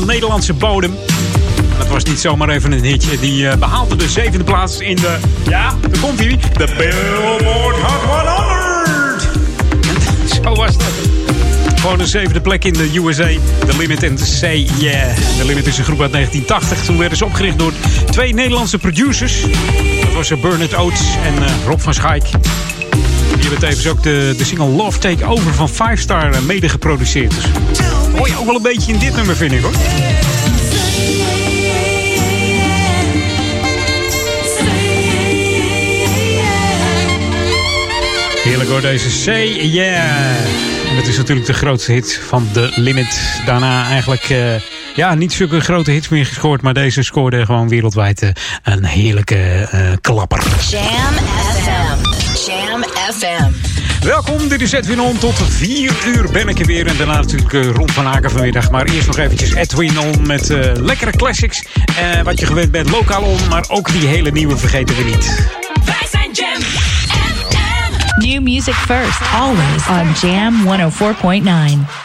Van Nederlandse bodem. Dat was niet zomaar even een hitje. Die uh, behaalde de zevende plaats in de... Ja, daar komt hij. De Billboard Hot 100. Zo was het. Gewoon een zevende plek in de USA. The Limit en Say Yeah. The Limit is een groep uit 1980. Toen werden ze opgericht door twee Nederlandse producers. Dat was Bernard Oates en uh, Rob van Schaik. Die hebben tevens ook de, de single Love Take Over van Five Star mede geproduceerd. Dus hoor je ook wel een beetje in dit nummer, vind ik hoor. Heerlijk hoor, deze Say Yeah. Dat is natuurlijk de grootste hit van The Limit. Daarna eigenlijk uh, ja, niet zulke grote hits meer gescoord. Maar deze scoorde gewoon wereldwijd uh, een heerlijke uh, klapper. Jam FM. Jam FM. Welkom, dit is Edwin On. Tot 4 uur ben ik er weer. En daarna natuurlijk uh, rond van Aken vanmiddag. Maar eerst nog eventjes Edwin On met uh, lekkere classics. Uh, wat je gewend bent, lokaal on. Maar ook die hele nieuwe vergeten we niet. Wij zijn Jam New music first, always on Jam 104.9.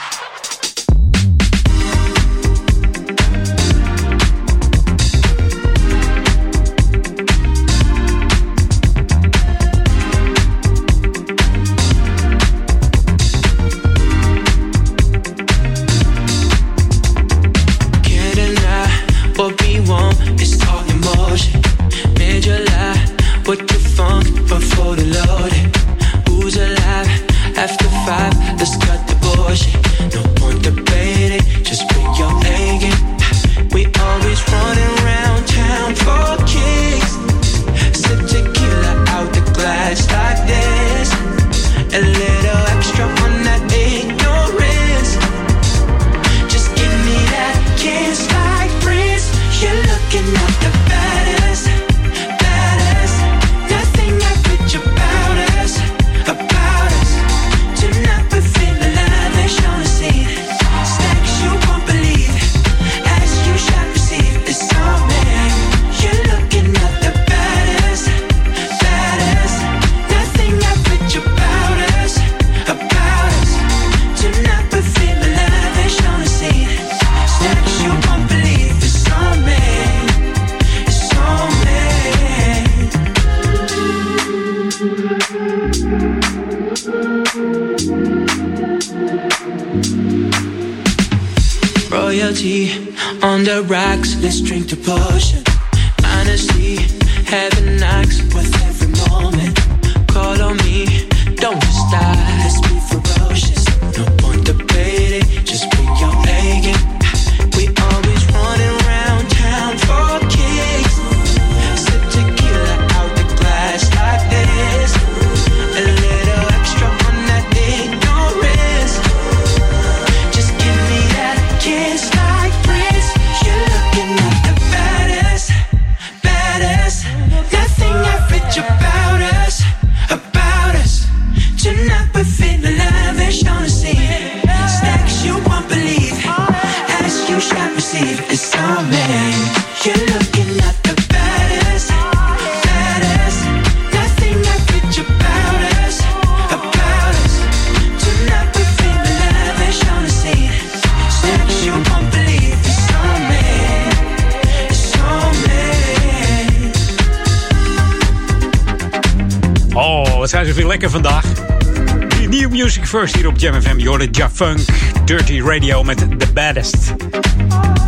op Jam FM. Jordan Ja Funk, Dirty Radio met The Baddest.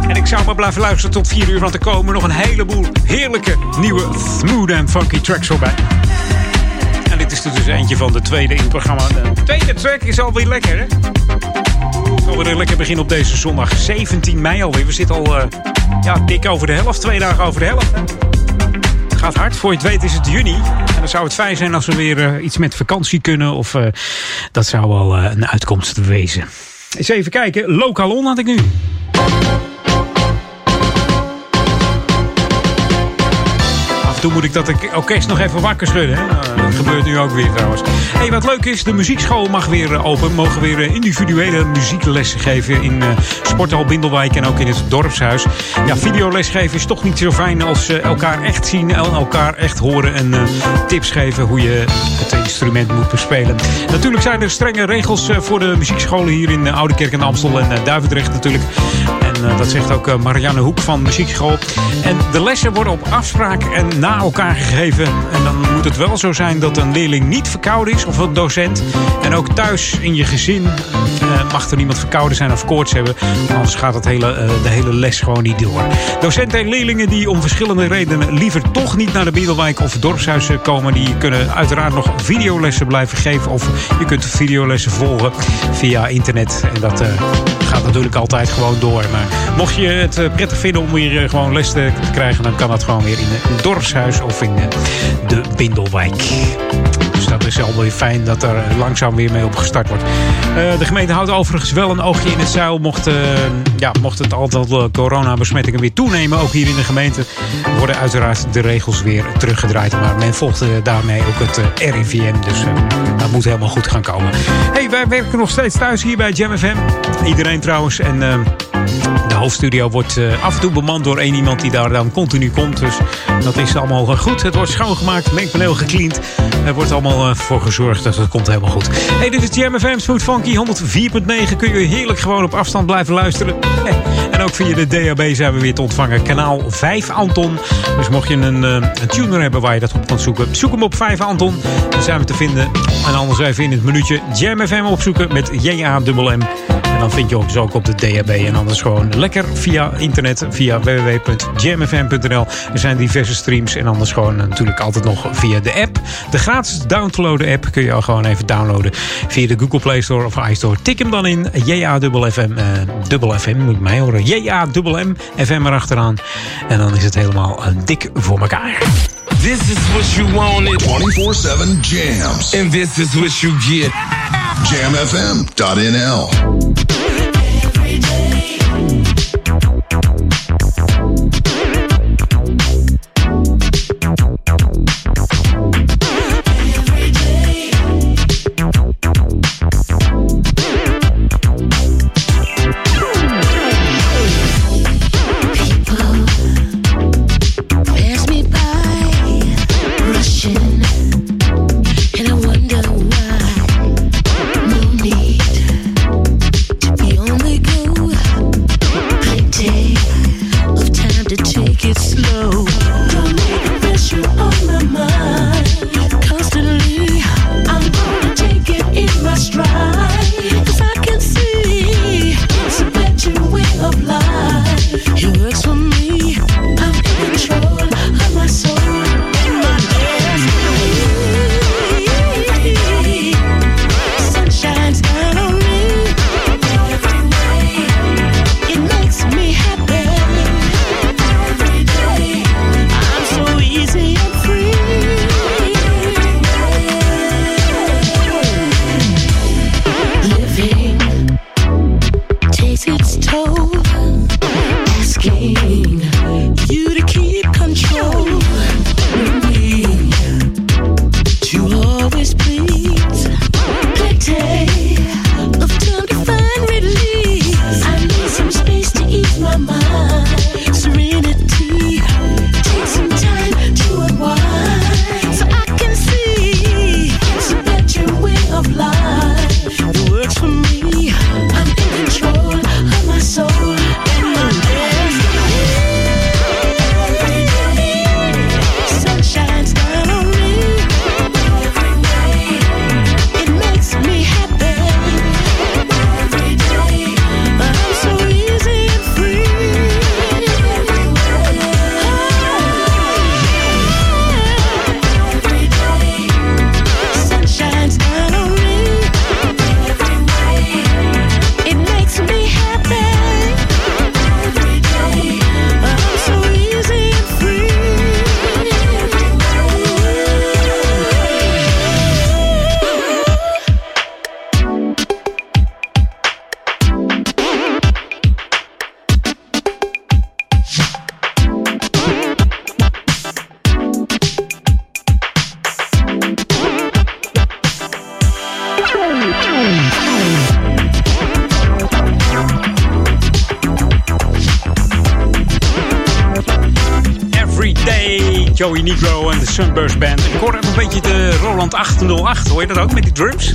En ik zou maar blijven luisteren tot 4 uur, want er komen nog een heleboel heerlijke nieuwe smooth en funky tracks voorbij. En dit is er dus eentje van de tweede in het programma. De tweede track is alweer lekker, hè? We weer een lekker begin op deze zondag 17 mei alweer. We zitten al eh, ja, dik over de helft, twee dagen over de helft. Het gaat hard. Voor je het weet is het juni. En dan zou het fijn zijn als we weer eh, iets met vakantie kunnen. Of eh, dat zou wel eh, een uitkomst wezen. Eens even kijken. Lokalon had ik nu. Af toe moet ik dat orkest nog even wakker schudden. Hè? Nou, dat gebeurt nu ook weer trouwens. Hey, wat leuk is, de muziekschool mag weer open. Mogen weer individuele muzieklessen geven in uh, Sporthal Bindelwijk en ook in het dorpshuis. Ja, videolesgeven is toch niet zo fijn als elkaar echt zien en elkaar echt horen en tips geven hoe je het instrument moet bespelen. Natuurlijk zijn er strenge regels voor de muziekscholen hier in Oude Kerk en Amstel en Duivendrecht natuurlijk. En dat zegt ook Marianne Hoek van Muziekschool. En de lessen worden op afspraak en na elkaar gegeven. En dan moet het wel zo zijn dat een leerling niet verkouden is of een docent. En ook thuis in je gezin uh, mag er niemand verkouden zijn of koorts hebben. Anders gaat het hele, de hele les gewoon niet door. Docenten en leerlingen die om verschillende redenen liever toch niet naar de Biedelwijk of het dorpshuis komen, die kunnen uiteraard nog videolessen blijven geven. Of je kunt videolessen volgen via internet. En dat gaat natuurlijk altijd gewoon door. Maar mocht je het prettig vinden om hier gewoon les te krijgen, dan kan dat gewoon weer in het dorpshuis of in de Bindelwijk. Dus dat is alweer fijn dat er langzaam weer mee opgestart wordt. De gemeente houdt overigens wel een oogje in het zuil. Mocht, ja, mocht het aantal coronabesmettingen weer toenemen, ook hier in de gemeente, worden uiteraard de regels weer teruggedraaid. Maar men volgt daarmee ook het RIVM. Dus dat moet helemaal goed gaan komen. Hey, wij werken nog steeds thuis hier bij Jam FM. Iedereen trouwens. En de hoofdstudio wordt af en toe bemand door één iemand die daar dan continu komt. Dus dat is allemaal goed. Het wordt schoongemaakt, mengpaneel gecleand. Er wordt allemaal voor gezorgd dat komt helemaal goed. Hey, dit is Jam FM Smooth Funky 104.9. Kun je heerlijk gewoon op afstand blijven luisteren. En ook via de DAB zijn we weer te ontvangen. Kanaal 5 Anton. Dus mocht je een, een tuner hebben waar je dat op kan zoeken, zoek hem op 5 Anton. Dan zijn we te vinden. En anders even in het minuutje Jam FM opzoeken met J-A-M-M. Dan vind je ons ook op de DAB. En anders gewoon lekker via internet, via www.jamfm.nl. Er zijn diverse streams. En anders gewoon natuurlijk altijd nog via de app. De gratis downloaden app kun je al gewoon even downloaden via de Google Play Store of iStore. Tik hem dan in J-A-FM, uh, dubbel FM, moet mij horen. J-A-M-M, FM erachteraan. En dan is het helemaal uh, dik voor elkaar. This is what you wanted. 24-7 jams. And this is what you get. Jamfm.nl Sunburst Band. Ik hoor even een beetje de Roland 808. Hoor je dat ook met die drums?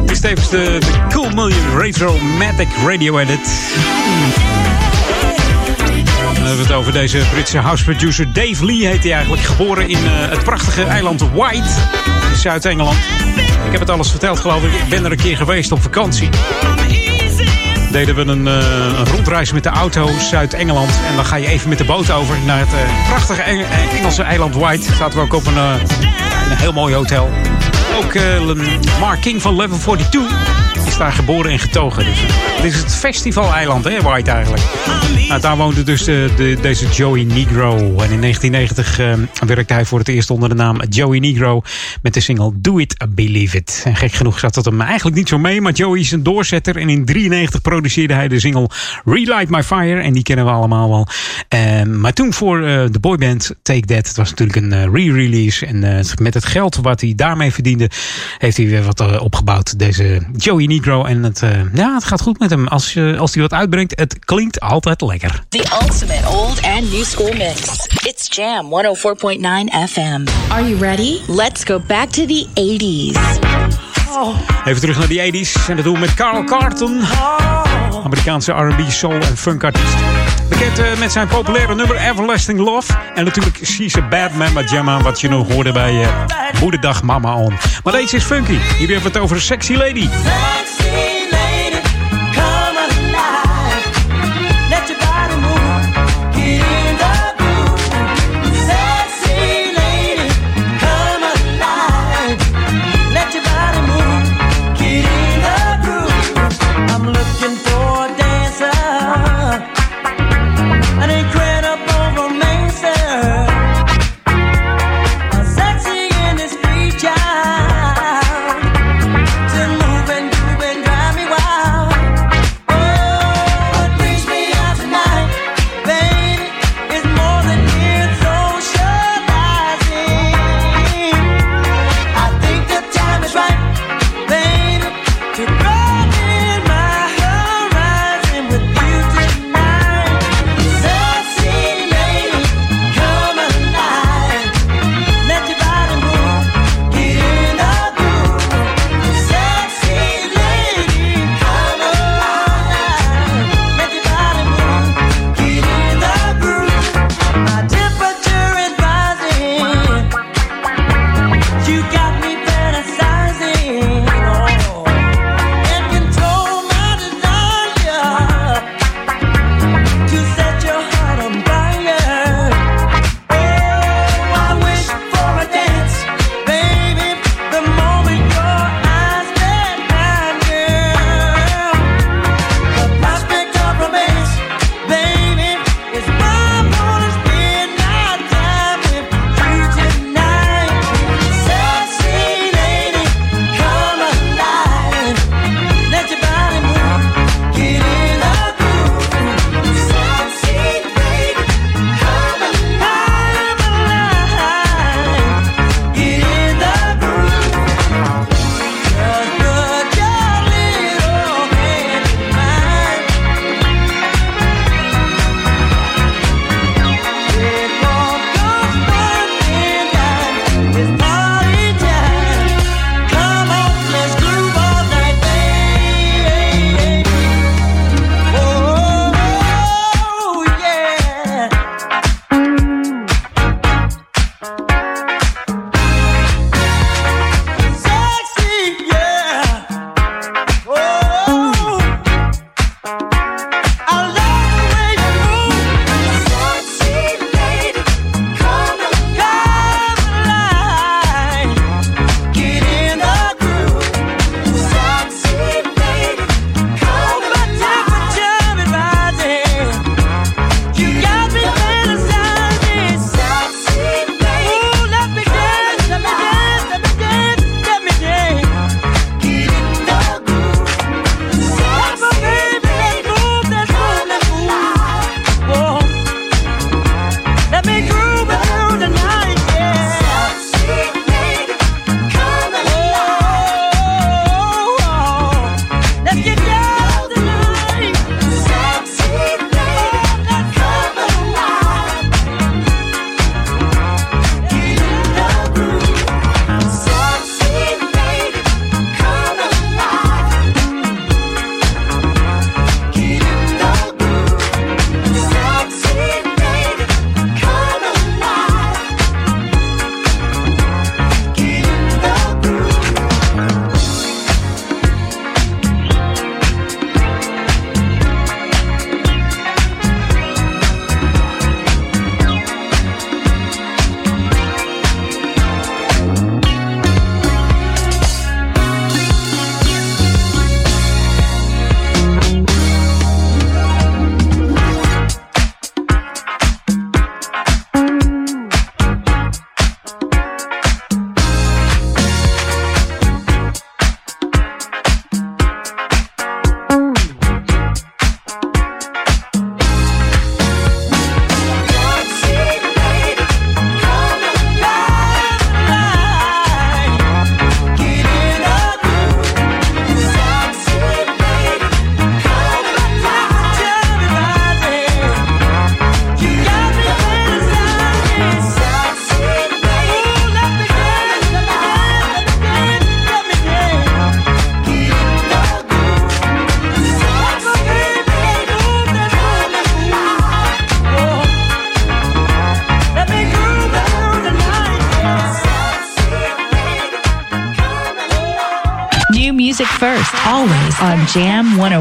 Het is tevens de, Cool Million Retro-Matic Radio Edit. Dan hebben we het over deze Britse house producer Dave Lee heet hij eigenlijk. Geboren in uh, het prachtige eiland White in Zuid-Engeland. Ik heb het alles verteld geloof ik. Ik ben er een keer geweest op vakantie deden we een, uh, een, rondreis met de auto Zuid-Engeland. En dan ga je even met de boot over naar het uh, prachtige Engelse eiland White. Zaten we ook op een, een heel mooi hotel. Ook Mark King van Level 42 is daar geboren en getogen. Dus, dit is het festivaleiland, hè, White eigenlijk. Nou, daar woonde dus de, de, deze Joey Negro. En in 1990 uh, werkte hij voor het eerst onder de naam Joey Negro met de single Do It, Believe It. En gek genoeg zat dat hem eigenlijk niet zo mee, maar Joey is een doorzetter. En in 93 produceerde hij de single Relight My Fire. En die kennen we allemaal wel. Uh, maar toen voor uh, de boyband Take That, het was natuurlijk een re-release. En met het geld wat hij daarmee verdiende, heeft hij weer wat opgebouwd. Deze Joey Negro. En het, ja, het gaat goed met hem. Als, als hij wat uitbrengt, het klinkt altijd lekker. The ultimate old and new school mix. It's Jam 104.9 FM. Are you ready? Let's go back to the 80s. Even terug naar die 80s. En dat doen we met Carl Carton. Amerikaanse R&B, soul en funk artiest. Bekend uh, met zijn populaire nummer Everlasting Love. En natuurlijk She's a Bad Man met Gemma. Wat je nog hoorde bij uh, Moederdag Mama On. Maar deze is funky. Hier hebben we het over Sexy Lady.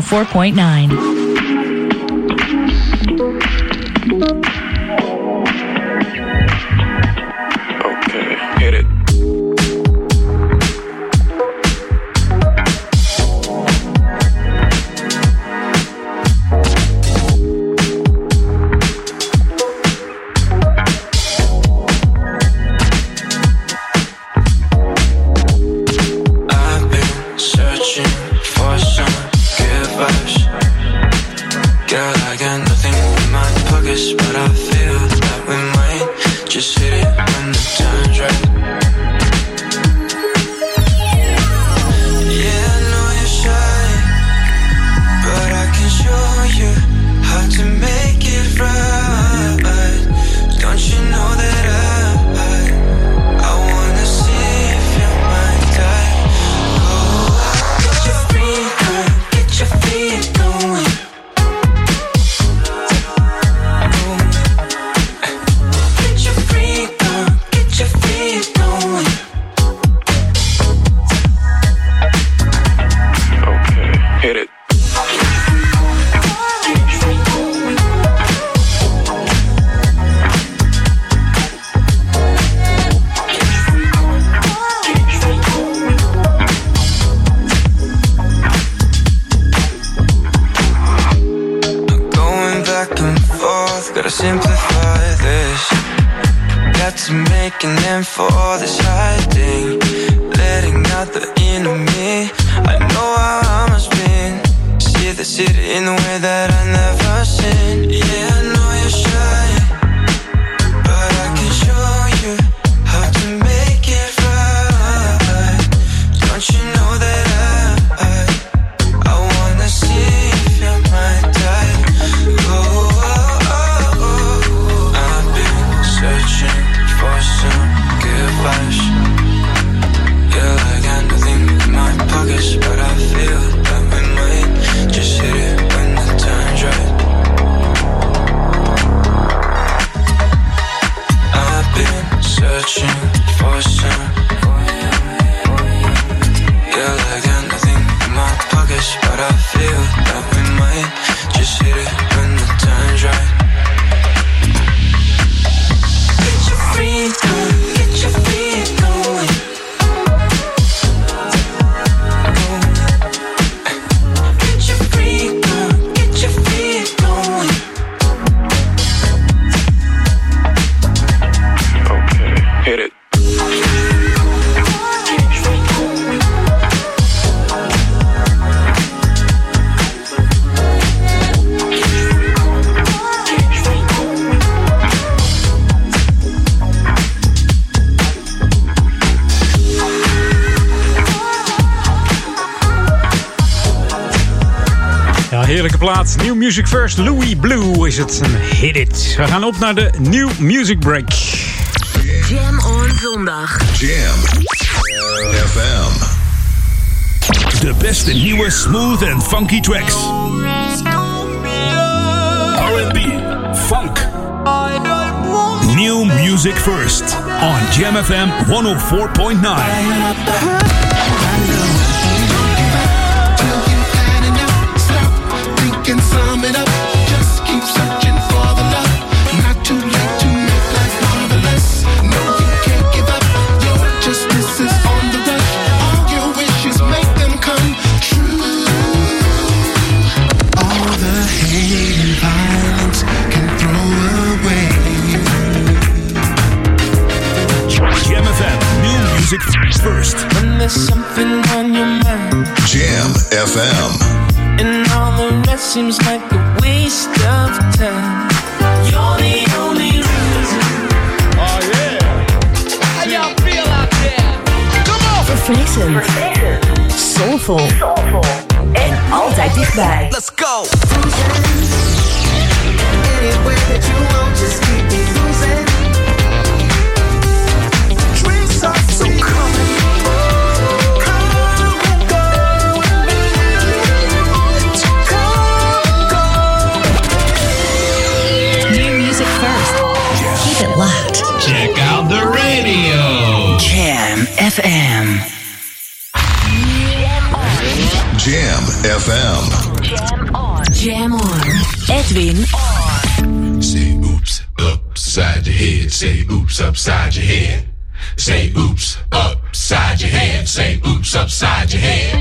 104.9. New music First, Louis Blue is het. Een hit it. We gaan op naar de New Music Break. Jam on zondag. Jam FM. De beste nieuwe smooth en funky tracks. R&B, funk. New Music First on Jam FM 104.9. first. When there's something on your mind, Jam FM. And all the rest seems like a waste of time. You're the only reason. Oh yeah. How y'all feel out there? Come on. Verfrissend. Soulful. Soulful. En altijd dichtbij. Let's go. Anywhere that you want, FM. Jam on. Jam on. Edwin on. Say oops upside your head. Say oops upside your head. Say oops upside your head. Say oops upside your head.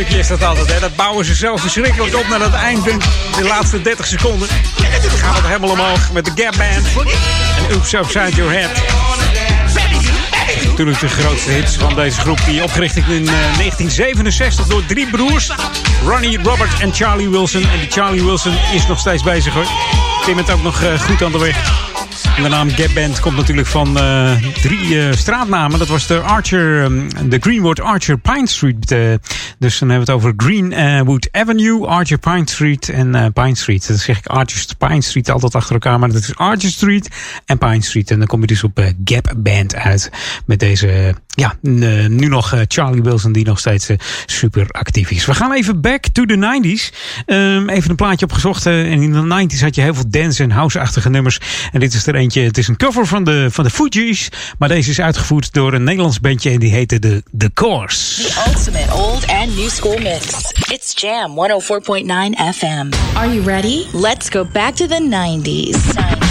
stukje is dat altijd. Hè? Dat bouwen ze zelf verschrikkelijk op naar het einde. De laatste 30 seconden dan we het helemaal omhoog met de Gap Band. En Oops Upside Your Head. Natuurlijk de grootste hits van deze groep. Die opgericht is in eh, 1967 door drie broers. Ronnie, Robert en Charlie Wilson. En die Charlie Wilson is nog steeds bezig hoor. Tim het ook nog eh, goed aan de weg. De naam Gap Band komt natuurlijk van eh, drie straatnamen. Dat was de Archer, ehm, de Greenwood Archer Pine Street dus dan hebben we het over Greenwood Avenue, Archer Pine Street en Pine Street. Dan zeg ik Archer Pine Street altijd achter elkaar, maar dat is Archer Street en Pine Street. En dan kom je dus op Gap Band uit met deze, ja, nu nog Charlie Wilson die nog steeds super actief is. We gaan even back to the 90s. Um, even een plaatje opgezocht. en in de 90s had je heel veel dance en house-achtige nummers. En dit is er eentje, het is een cover van de, van de Fugees. Maar deze is uitgevoerd door een Nederlands bandje en die heette The, The Course. The ultimate old and new school mix. It's Jam 104.9 FM. Are you ready? Let's go back to the 90s.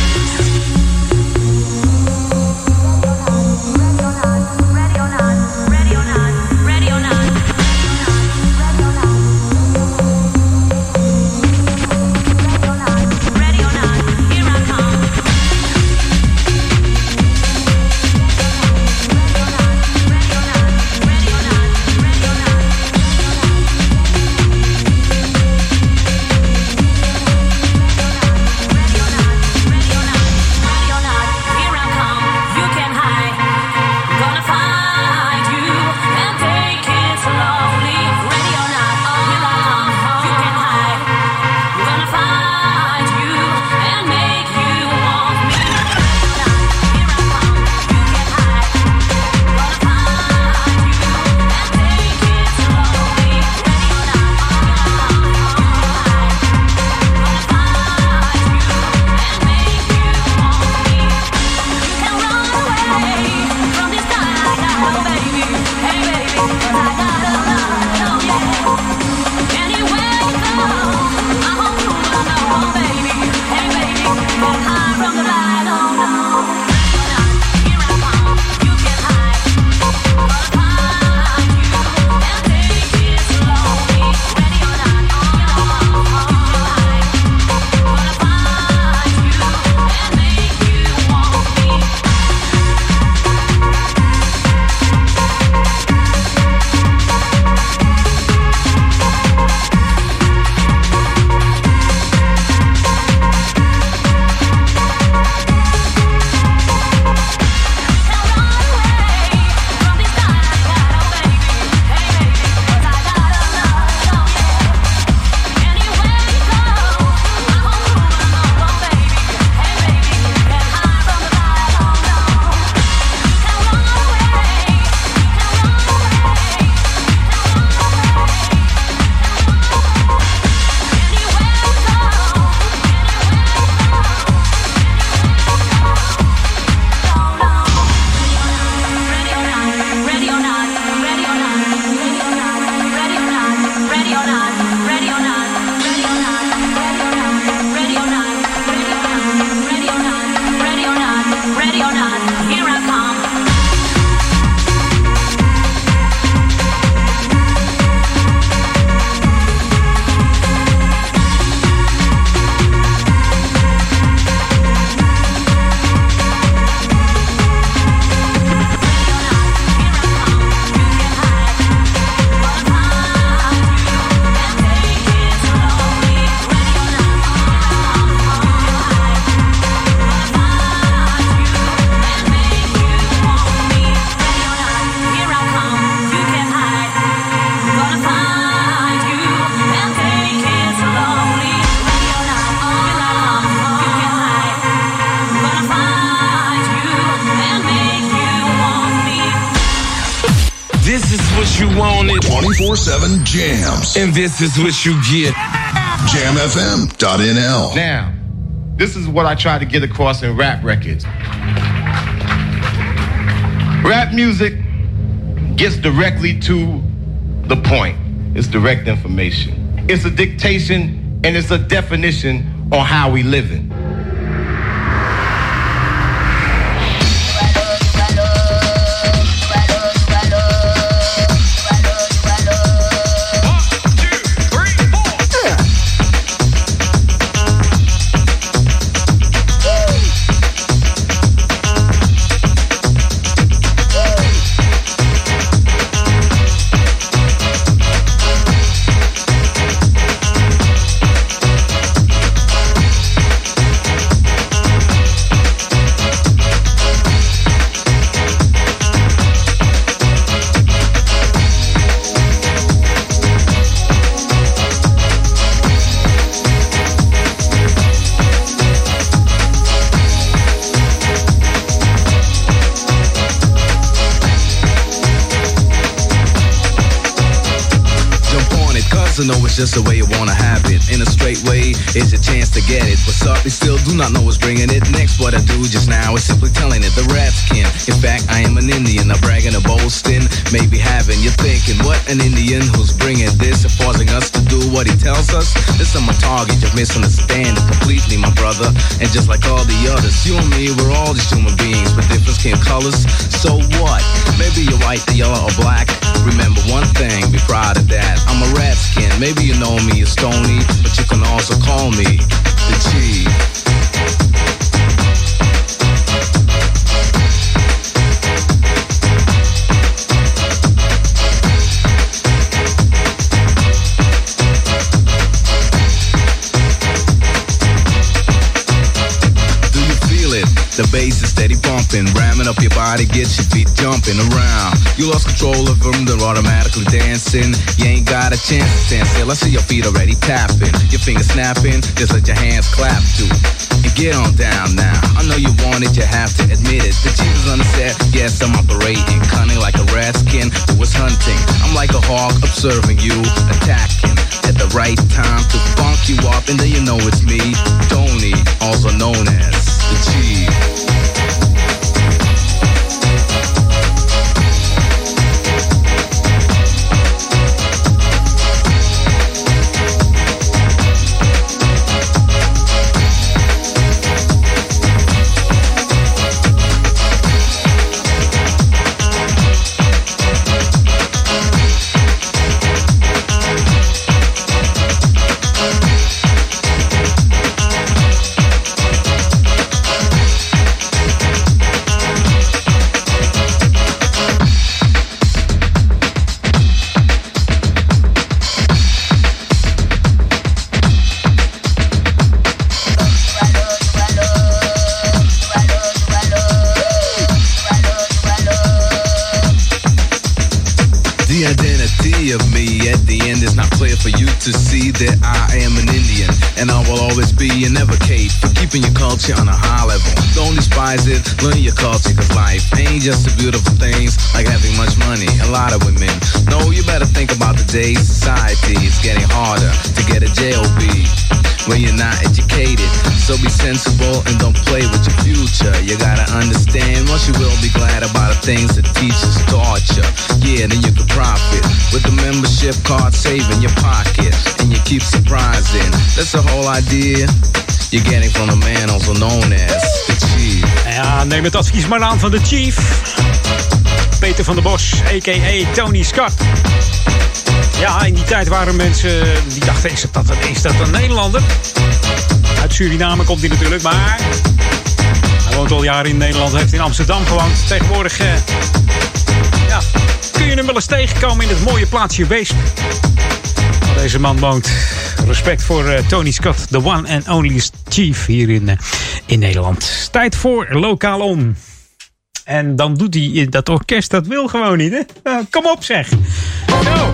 And this is what you get. JamFM.nl. Now, this is what I try to get across in rap records. Rap music gets directly to the point. It's direct information. It's a dictation and it's a definition on how we living. Or no, it's just the way you wanna have it. In a straight way, it's a chance to get it. But subtly still do not know what's bringing it. Next, what I do just now is simply telling it. The Radskin. In fact, I am an Indian. I'm bragging or boasting, maybe having. You're thinking, what an Indian who's bringing this and forcing us to do what he tells us? This is my target, you misunderstand it completely, my brother. And just like all the others, you and me, we're all just human beings with different skin colors. So what? Maybe you're white, the yellow, or black. Remember one thing, be proud of that. I'm a Radskin. Maybe you know me as Tony, but you can also call me the Chief. Ramming up your body, gets your feet jumping around. You lost control of them, they're automatically dancing. You ain't got a chance to stand still. I see your feet already tapping, your fingers snapping, just let your hands clap too. And get on down now. I know you want it, you have to admit it. The Jesus on the set, yes, I'm operating, cunning like a ratskin who was hunting. I'm like a hawk observing you, attacking at the right time to funk you up, and then you know it's me, Tony, also known as the Chief. Keeping your culture on a high level. Don't despise it, learn your culture cause life ain't just the beautiful things like having much money, a lot of women. No, you better think about today's society. It's getting harder to get a JOB when you're not educated. So be sensible and don't play with your future. You gotta understand once you will be glad about the things that teachers taught you. Yeah, then you can profit with the membership card saving your pocket and you keep surprising. That's the whole idea you're getting from the man also known as the Chief. Ja, neem het advies maar aan van de Chief. Peter van der Bos, a.k.a. Tony Scott. Ja, in die tijd waren mensen die dachten, is dat, is dat een Nederlander? Uit Suriname komt hij natuurlijk, maar... Hij woont al jaren in Nederland, heeft in Amsterdam gewoond. Tegenwoordig eh, ja, kun je hem wel eens tegenkomen in het mooie plaatsje Weesp. Waar Deze man woont. Respect voor eh, Tony Scott, the one and only chief hier in, eh, in Nederland. Tijd voor Lokaal On. En dan doet hij dat orkest, dat wil gewoon niet, hè? Nou, kom op zeg. Zo.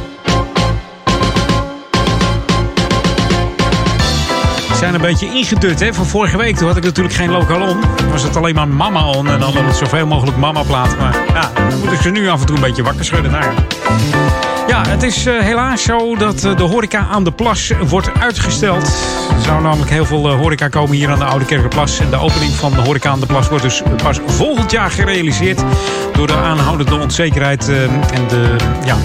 Zijn een beetje ingedut hè, van vorige week. Toen had ik natuurlijk geen lokaal on. Was het alleen maar mama on. En dan zoveel mogelijk mama plaat. Maar ja, dan moet ik ze nu af en toe een beetje wakker schudden. Nou, ja. Het is eh, helaas zo dat eh, de horeca aan de plas wordt uitgesteld. Er zou namelijk heel veel eh, horeca komen hier aan de Oude Kerkenplas. En de opening van de horeca aan de plas wordt dus pas volgend jaar gerealiseerd. Door de aanhoudende onzekerheid en de, ja,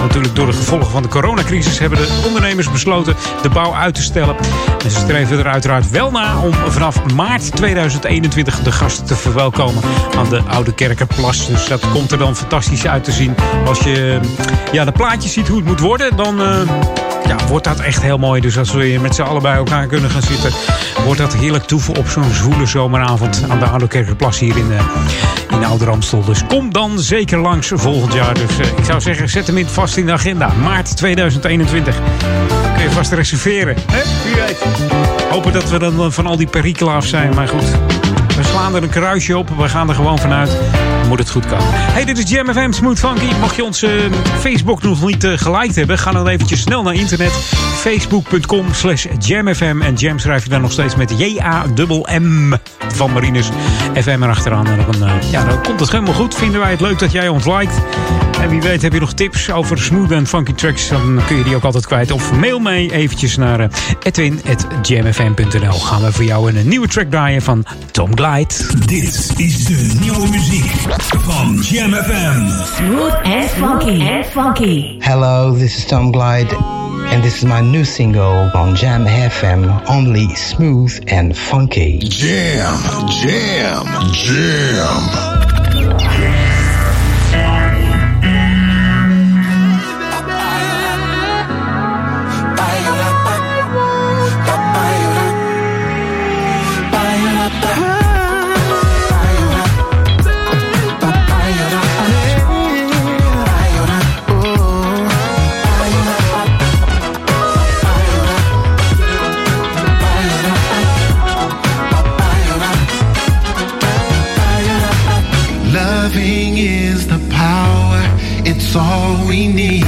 natuurlijk door de gevolgen van de coronacrisis... hebben de ondernemers besloten de bouw uit te stellen. En ze streven er uiteraard wel naar om vanaf maart 2021 de gasten te verwelkomen aan de Oude Kerkenplas. Dus dat komt er dan fantastisch uit te zien. Als je ja, de plaatjes ziet hoe het moet worden, dan eh, ja, wordt dat echt heel mooi. Dus als we met z'n allen bij elkaar kunnen gaan zitten, wordt dat heerlijk toeven op zo'n zwoele zomeravond aan de Oude Kerkenplas hier in, uh, in Ouder Amstel. Dus kom dan zeker langs volgend jaar. Dus uh, ik zou zeggen, zet hem in vast in de agenda. Maart 2021. Kun je vast reserveren. Hè? Wie weet. Hopen dat we dan van al die perikelen af zijn. Maar goed, we slaan er een kruisje op. We gaan er gewoon vanuit. Moet het goed komen. Hey, dit is Jam FM Smooth Funky. Mocht je onze Facebook nog niet uh, geliked hebben, ga dan eventjes snel naar internet. Facebook.com slash jamfm. En jam schrijf je dan nog steeds met J-A-M-M van Marinus FM erachteraan. En dan, uh, ja, dan komt het helemaal goed. Vinden wij het leuk dat jij ons liked. En wie weet heb je nog tips over smooth en funky tracks. Dan kun je die ook altijd kwijt. Of mail mee eventjes naar edwin.jamfm.nl. Gaan we voor jou een nieuwe track draaien van Tom Glide. Dit is de nieuwe muziek van Jam FM. Smooth and funky and funky. Hello, this is Tom Glide. And this is my new single on Jam FM, only smooth and funky. Jam, jam, jam. we need.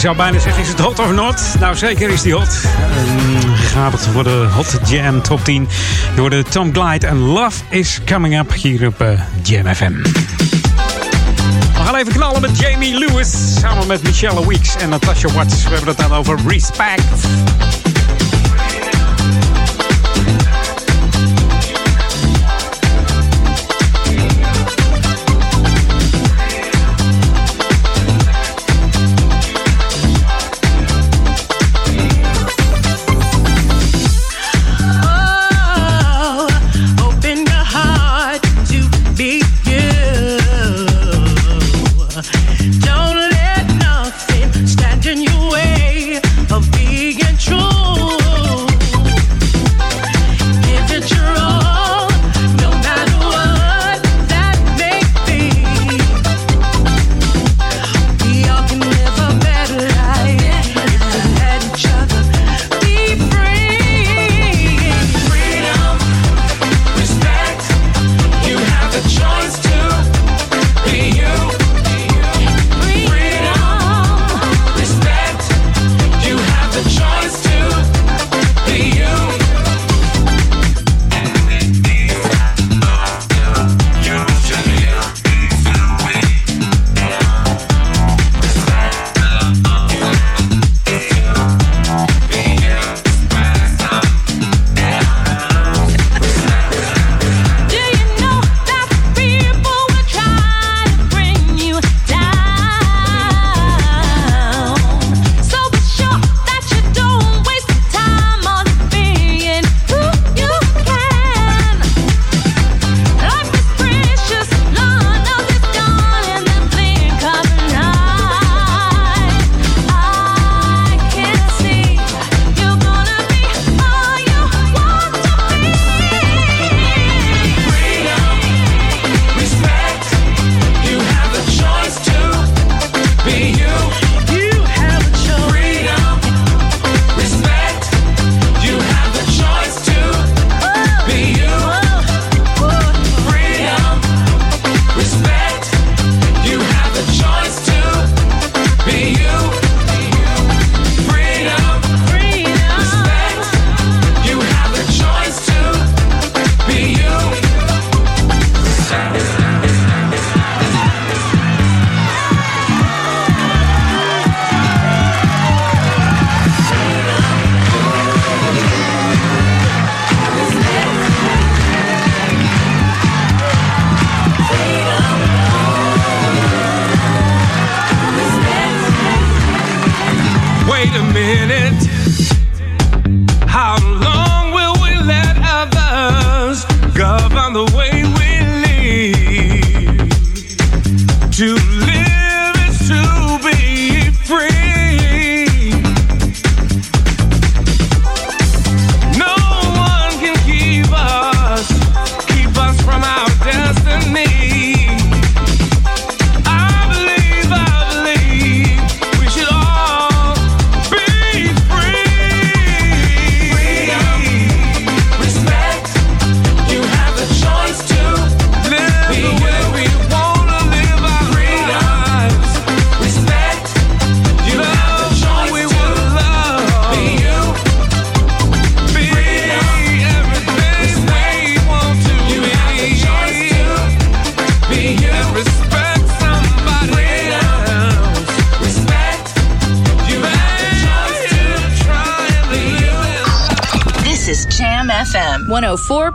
Zou bijna zeggen, is het hot of not? Nou, zeker is die hot. Um, gaat het voor de Hot Jam Top 10. Door de Tom Glide en Love is Coming Up hier op uh, Jam FM. We gaan even knallen met Jamie Lewis. Samen met Michelle Weeks en Natasha Watts. We hebben het dan over Respect.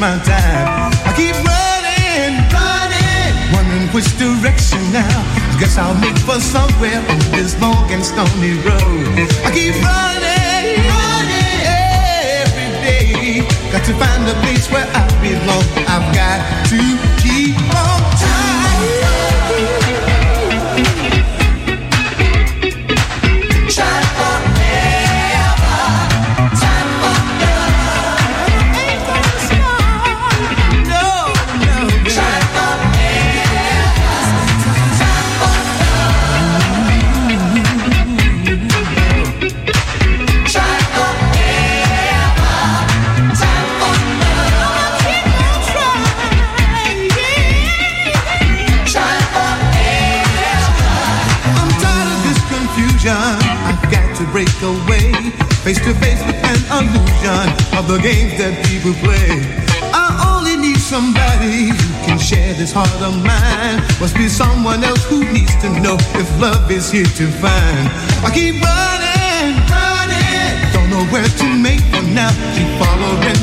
my time. I keep running, running, wondering which direction now. I guess I'll make for somewhere on this long and stony road. to know if love is here to find. I keep running, running. Don't know where to make for now. Keep following.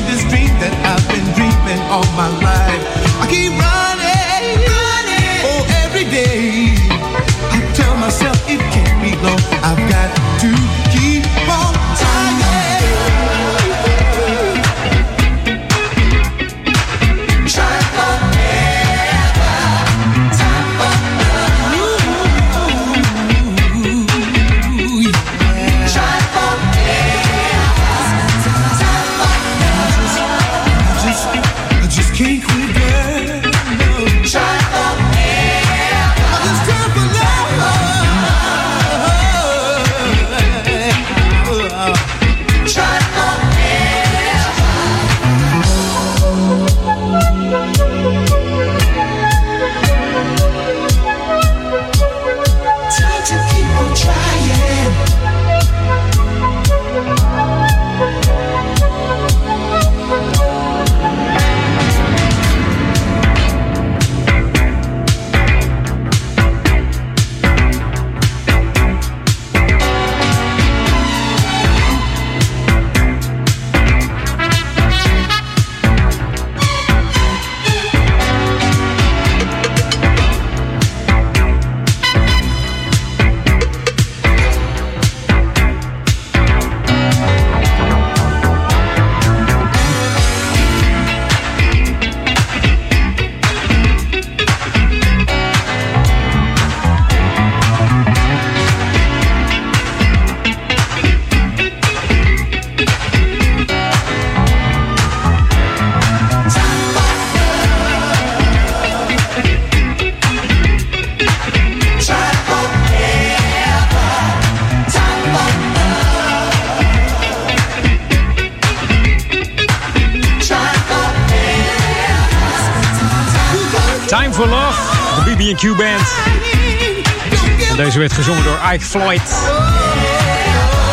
Floyd.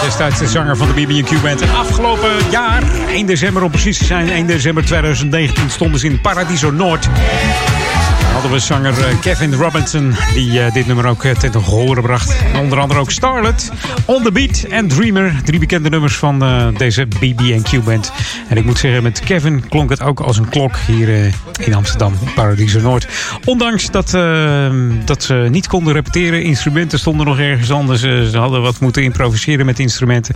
Destijds de zanger van de BB&Q Band. En afgelopen jaar, 1 december om precies te zijn, 1 december 2019, stonden ze in Paradiso Noord. Hadden we zanger eh, Kevin Robinson, die eh, dit nummer ook eh, ten gehoor bracht. Onder andere ook Starlet, On The Beat en Dreamer. Drie bekende nummers van deze BB&Q Band. En ik moet zeggen, met Kevin klonk het ook als een klok hier in Amsterdam, Paradiso Noord. Ondanks dat, dat ze niet konden repeteren, instrumenten stonden nog ergens anders. Ze hadden wat moeten improviseren met instrumenten.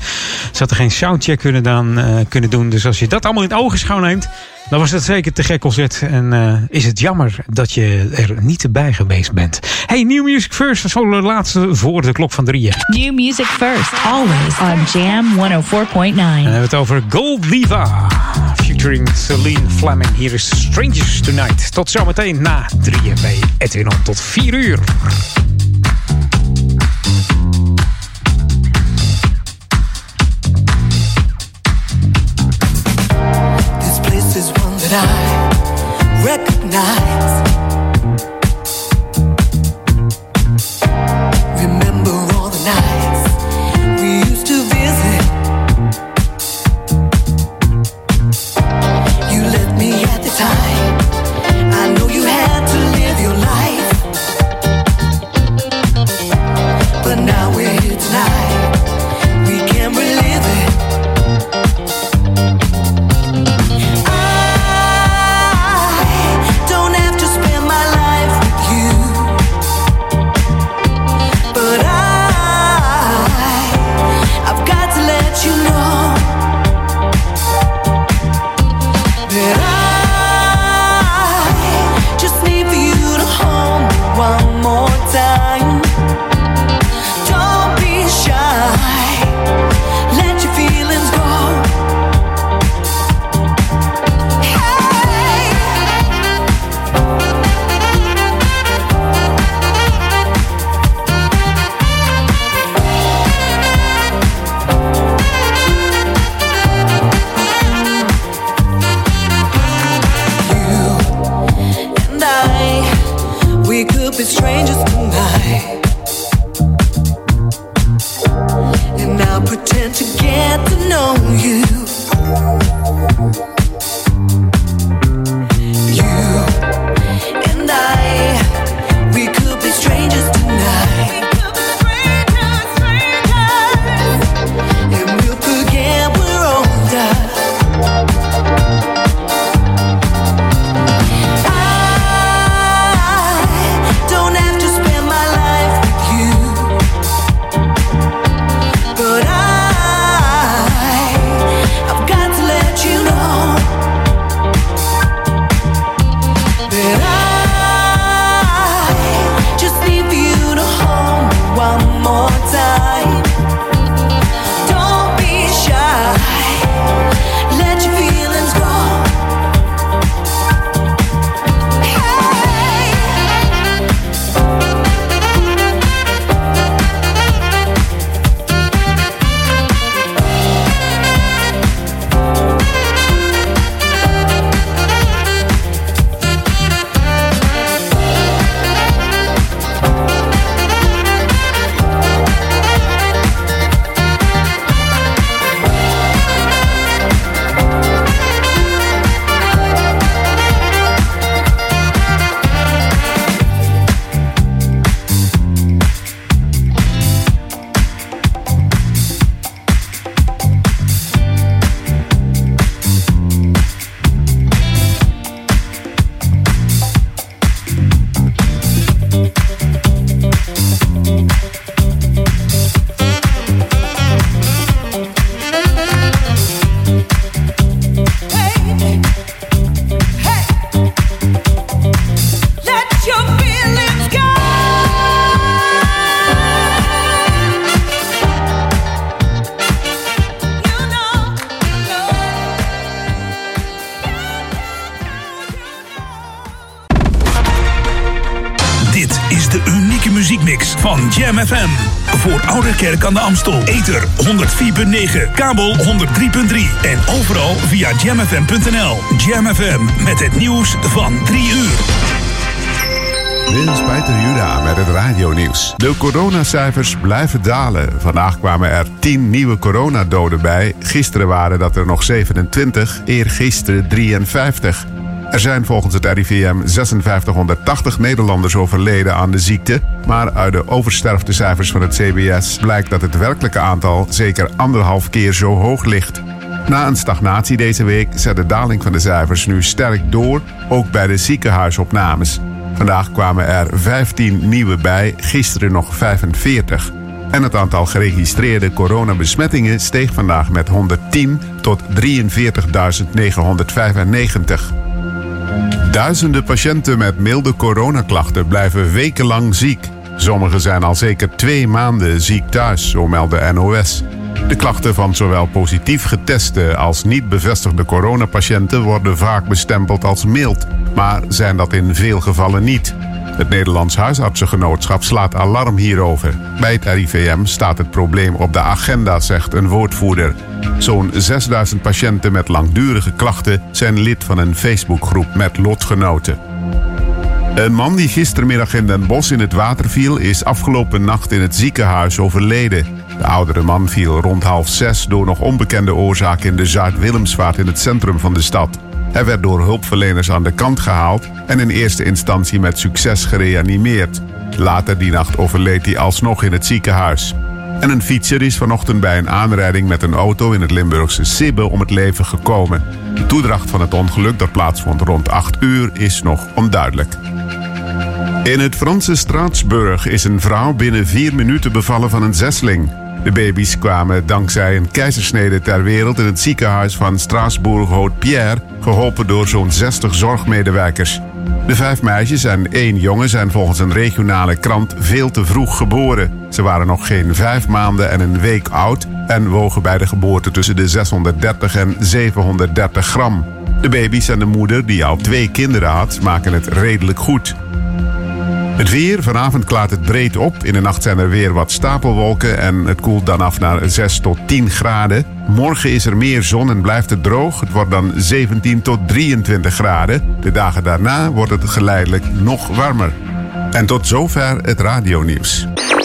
Ze hadden geen soundcheck kunnen, dan, kunnen doen. Dus als je dat allemaal in ogenschouw neemt, dan was het zeker te gek concert. En eh, is het jammer dat je er niet bij geweest bent. Hey, New Music First, dat is de laatste voor de klok van drieën. New music first, always on Jam 104.9. En dan hebben we het over Gold Diva. Featuring Celine Fleming. Hier is Strangers Tonight. Tot zometeen na drieën bij Edwin. Tot vier uur. That I recognize. Voor Oude Kerk aan de Amstel. Ether 104.9, kabel 103.3 en overal via jamfm.nl. Jam FM met het nieuws van 3 uur. Dit Peter Juda met het radionieuws. De coronacijfers blijven dalen. Vandaag kwamen er 10 nieuwe coronadoden bij. Gisteren waren dat er nog 27, eergisteren 53. Er zijn volgens het RIVM 5680 Nederlanders overleden aan de ziekte. Maar uit de oversterftecijfers van het CBS blijkt dat het werkelijke aantal zeker anderhalf keer zo hoog ligt. Na een stagnatie deze week zet de daling van de cijfers nu sterk door, ook bij de ziekenhuisopnames. Vandaag kwamen er 15 nieuwe bij, gisteren nog 45. En het aantal geregistreerde coronabesmettingen steeg vandaag met 110 tot 43.995. Duizenden patiënten met milde coronaklachten blijven wekenlang ziek. Sommigen zijn al zeker twee maanden ziek thuis, zo meldt de NOS. De klachten van zowel positief geteste als niet bevestigde coronapatiënten worden vaak bestempeld als mild, maar zijn dat in veel gevallen niet. Het Nederlands Huisartsengenootschap slaat alarm hierover. Bij het RIVM staat het probleem op de agenda, zegt een woordvoerder. Zo'n 6000 patiënten met langdurige klachten zijn lid van een Facebookgroep met lotgenoten. Een man die gistermiddag in Den Bosch in het water viel, is afgelopen nacht in het ziekenhuis overleden. De oudere man viel rond half zes door nog onbekende oorzaak in de Zuid-Willemsvaart in het centrum van de stad. Hij werd door hulpverleners aan de kant gehaald en in eerste instantie met succes gereanimeerd. Later die nacht overleed hij alsnog in het ziekenhuis. En een fietser is vanochtend bij een aanrijding met een auto in het Limburgse Sibbe om het leven gekomen. De toedracht van het ongeluk dat plaatsvond rond 8 uur is nog onduidelijk. In het Franse Straatsburg is een vrouw binnen vier minuten bevallen van een zesling. De baby's kwamen dankzij een keizersnede ter wereld in het ziekenhuis van Strasbourg-Haute-Pierre, geholpen door zo'n 60 zorgmedewerkers. De vijf meisjes en één jongen zijn volgens een regionale krant veel te vroeg geboren. Ze waren nog geen vijf maanden en een week oud en wogen bij de geboorte tussen de 630 en 730 gram. De baby's en de moeder, die al twee kinderen had, maken het redelijk goed. Het weer, vanavond klaart het breed op. In de nacht zijn er weer wat stapelwolken en het koelt dan af naar 6 tot 10 graden. Morgen is er meer zon en blijft het droog. Het wordt dan 17 tot 23 graden. De dagen daarna wordt het geleidelijk nog warmer. En tot zover het radionieuws.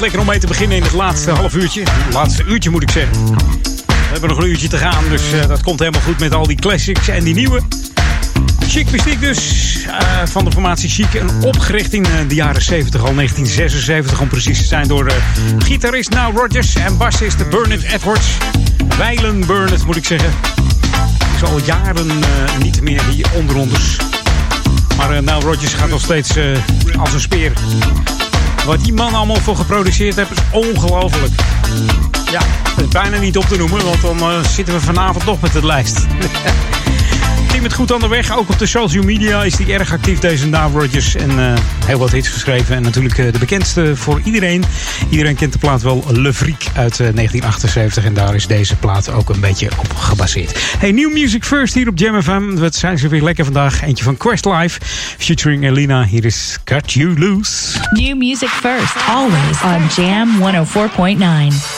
Lekker om mee te beginnen in het laatste half uurtje. Laatste uurtje moet ik zeggen. We hebben nog een uurtje te gaan, dus uh, dat komt helemaal goed met al die classics en die nieuwe. Chic Mystique dus, uh, van de formatie Chic. En opgericht in uh, de jaren 70, al 1976 om precies te zijn, door gitarist Now Rodgers en bassist Bernard Edwards. Weilen Bernard moet ik zeggen. Is al jaren niet meer hier onder ons. Maar Now Rodgers gaat nog steeds als een speer. Wat die man allemaal voor geproduceerd heeft, is ongelooflijk. Ja, is bijna niet op te noemen, want dan uh, zitten we vanavond nog met het lijst. Het goed aan de weg. Ook op de social media is hij erg actief, deze Now Rodgers. En uh, heel wat hits geschreven. En natuurlijk uh, de bekendste voor iedereen. Iedereen kent de plaat wel Le Freak uit 1978. En daar is deze plaat ook een beetje op gebaseerd. Hey, New Music First hier op Jam FM. Wat zijn ze weer lekker vandaag. Eentje van Questlife. Featuring Elina. Hier is Cut You Loose. New Music First. Always on Jam 104.9.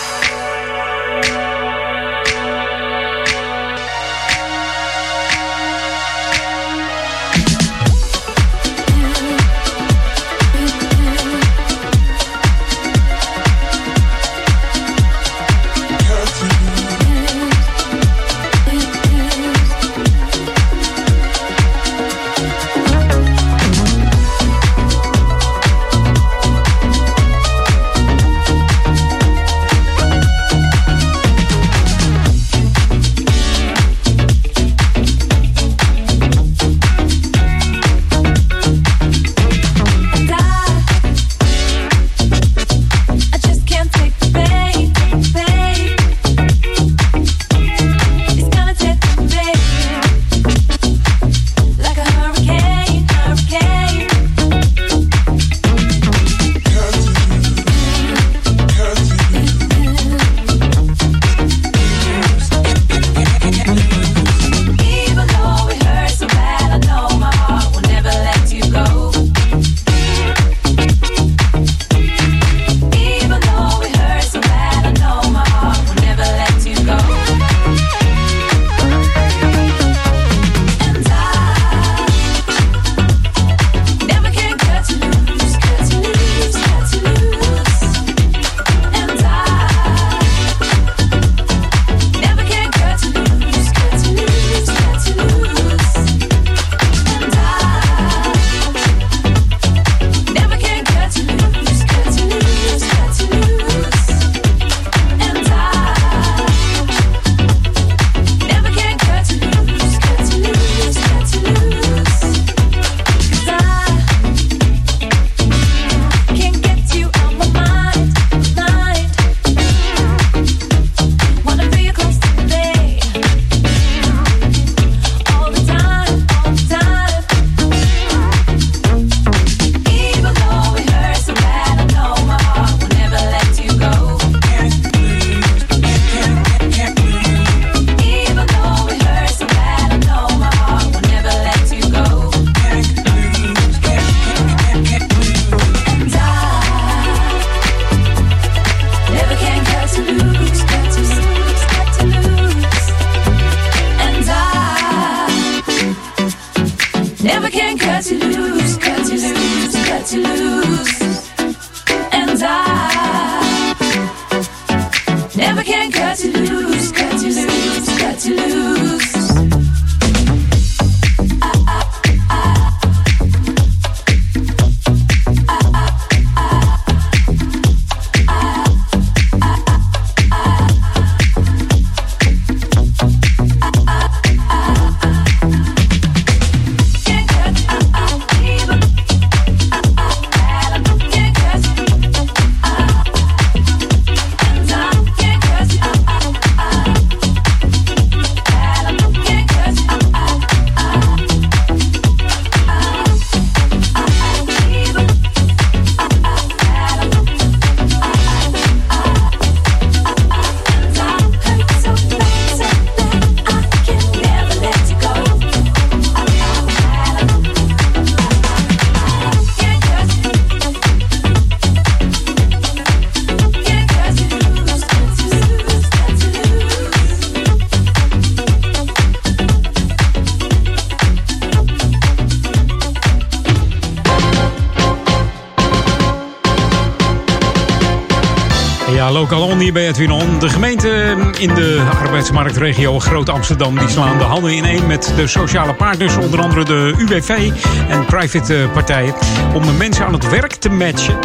De gemeente in de arbeidsmarktregio Groot Amsterdam... die slaan de handen in één met de sociale partners... onder andere de UWV en private eh, partijen... om de mensen aan het werk te matchen.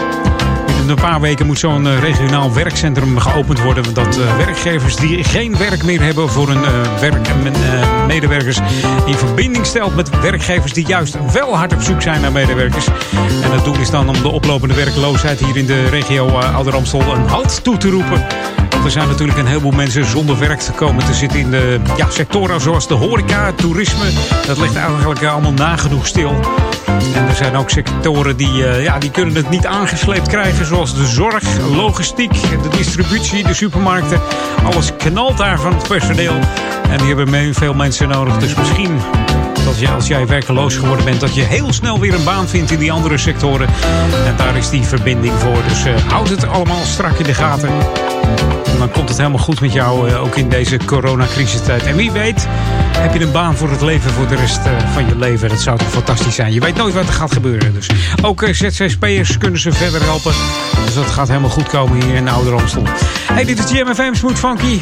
In een paar weken moet zo'n eh, regionaal werkcentrum geopend worden. Dat eh, werkgevers die geen werk meer hebben voor hun werk en medewerkers... in verbinding stelt met werkgevers die juist wel hard op zoek zijn naar medewerkers. En het doel is dan om de oplopende werkloosheid hier in de regio Ouder Amstel een halt toe te roepen. Er zijn natuurlijk een heleboel mensen zonder werk te komen te zitten in de ja, sectoren zoals de horeca, toerisme. Dat ligt eigenlijk allemaal nagenoeg stil. En er zijn ook sectoren die, eh, ja, die kunnen het niet aangesleept krijgen. Zoals de zorg, logistiek, de distributie, de supermarkten. Alles knalt daar van het personeel. En die hebben veel mensen nodig. Dus misschien dat als jij werkeloos geworden bent, dat je heel snel weer een baan vindt in die andere sectoren. En daar is die verbinding voor. Dus eh, houd het allemaal strak in de gaten. Dan komt het helemaal goed met jou, eh, ook in deze coronacrisistijd. En wie weet, heb je een baan voor het leven, voor de rest eh, van je leven. Dat zou toch fantastisch zijn. Je weet nooit wat er gaat gebeuren. Dus ook eh, ZZP'ers kunnen ze verder helpen. Dus dat gaat helemaal goed komen hier in Amstel. Hey, dit is GMFM Smooth Funky.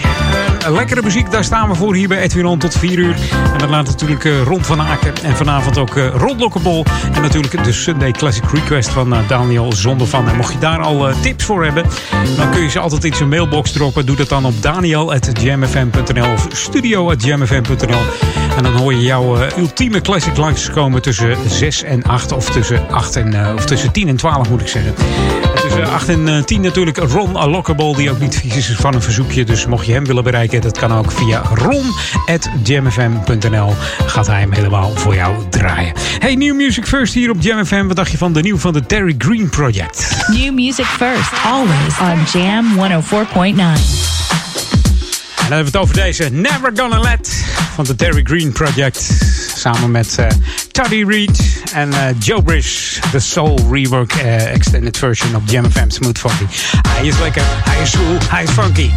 Eh, lekkere muziek, daar staan we voor hier bij Edwin tot 4 uur. En dan laat natuurlijk eh, Ron van Aken. En vanavond ook eh, Ron Lokkebol. En natuurlijk de Sunday Classic Request van Daniel Zonder van. En mocht je daar al tips voor hebben, dan kun je ze altijd in zijn mailbox droppen. Doe dat dan op daniel.jamfm.nl of studio.jamfm.nl. En dan hoor je jouw ultieme classic langskomen tussen 6 en 8. Of tussen, 8 en, of tussen 10 en 12 moet ik zeggen. En tussen 8 en eh, 10 natuurlijk Ron Lockable, die ook niet vies is van een verzoekje. Dus mocht je hem willen bereiken, dat kan ook via ron.jamfm.nl. Gaat hij hem helemaal voor jou draaien. Hey, New Music First hier op Jam FM. Wat dacht je van de nieuw van de Terry Green Project? New music first, always on Jam 104.9. En dan hebben we het over deze Never Gonna Let van de Terry Green Project. Samen met eh Toddy Reed en eh, Joe Brish. De Soul Rework eh, Extended Version op Jam FM Smooth Funky. Hij is lekker, hij is cool, hij is funky.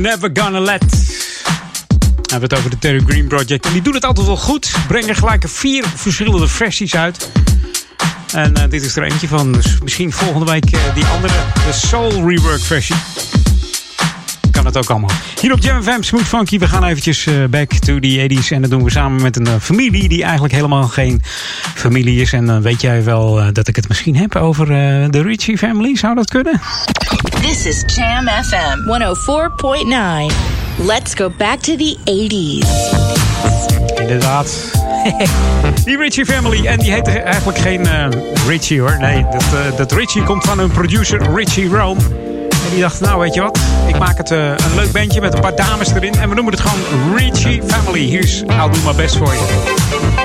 Never Gonna Let. We hebben het over de Terry Green Project. En die doen het altijd wel goed. Brengen gelijk vier verschillende versies uit. En uh, dit is er eentje van. Dus misschien volgende week uh, die andere, de Soul Rework versie. Kan het ook allemaal. Hier op Jam FM, Smooth Funky. We gaan eventjes uh, back to the 80s. En dat doen we samen met een familie die eigenlijk helemaal geen familie is. En dan weet jij wel dat ik het misschien heb over de Ritchie family. Zou dat kunnen? This is Jam FM 104.9. Let's go back to the 80s. Inderdaad. die Richie Family. En die heet eigenlijk geen uh, Richie hoor. Nee, dat, uh, dat Richie komt van een producer, Richie Rome. Die dacht, nou weet je wat, ik maak het uh, een leuk bandje met een paar dames erin. En we noemen het gewoon Richie Family. Hier is I'll Do My Best voor je.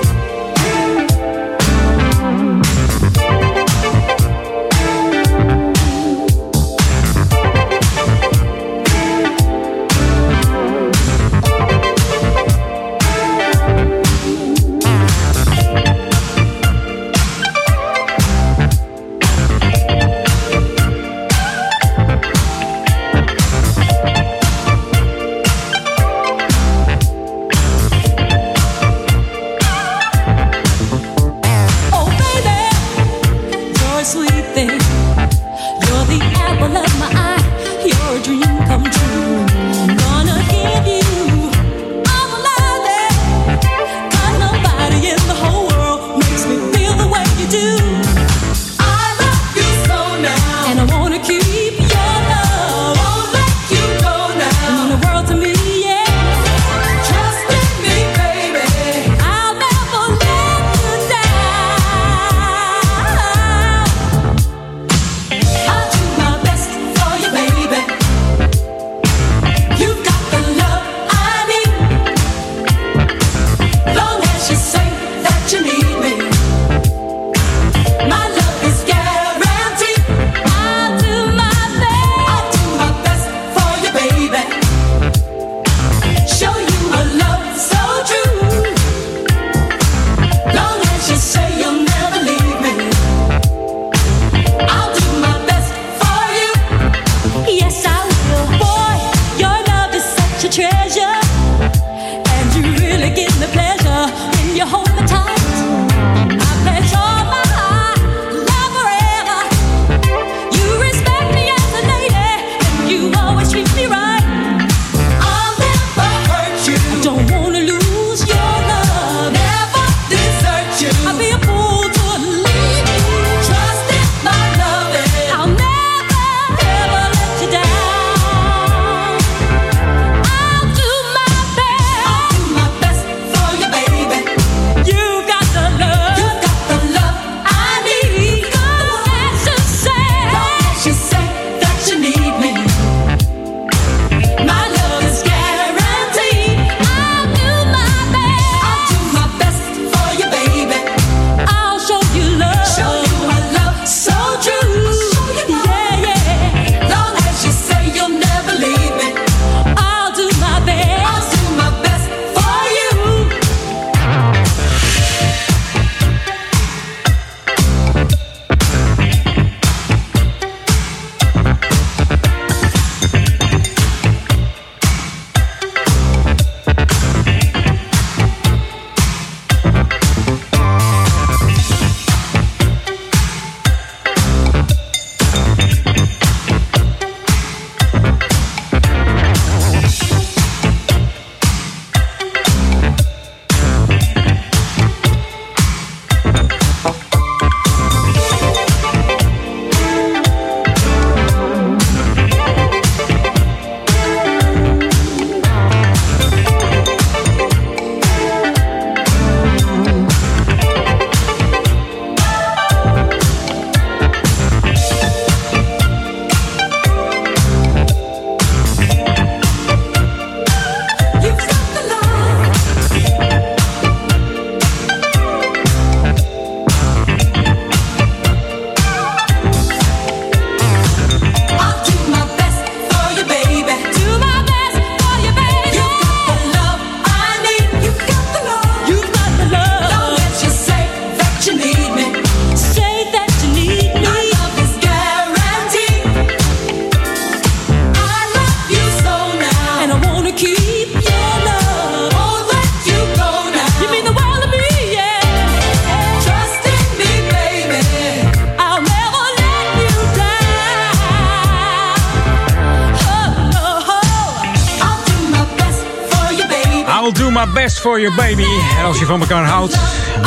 For you, baby. En als je van elkaar houdt,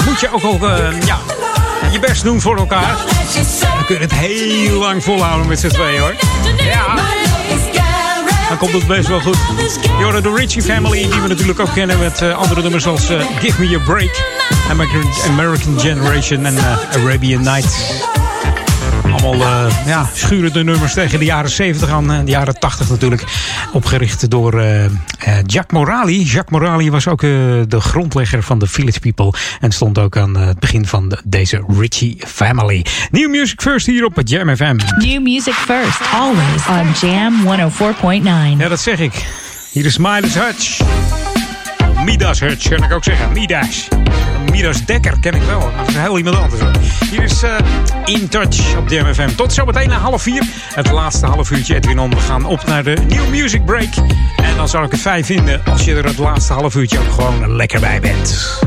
moet je ook al eh, ja, je best doen voor elkaar. Dan kun je het heel lang volhouden met z'n tweeën, hoor. Ja. Dan komt het best wel goed. Je hoorde de Richie Family, die we natuurlijk ook kennen met eh, andere nummers als eh, Give Me a Break, American, American Generation en Arabian Nights. Allemaal eh, ja, schurende nummers tegen de jaren 70 aan, de jaren 80 natuurlijk. Opgericht door eh, Jacques Morali. Jacques Morali was ook eh, de grondlegger van de Village People. En stond ook aan eh, het begin van de- deze Richie Family. New Music First hier op Jam FM. New music first, always on Jam 104.9. Ja, dat zeg ik. Hier is Midas Hutch. Midas Hutch, kan ik ook zeggen. Midas. Midas Dekker ken ik wel. Dat is heel iemand anders. Hier is eh, In Touch op Jam FM. Tot zometeen na half vier. Het laatste half uurtje Edwin On. We gaan op naar de New Music Break. En dan zou ik het fijn vinden als je er het laatste half uurtje ook gewoon lekker bij bent.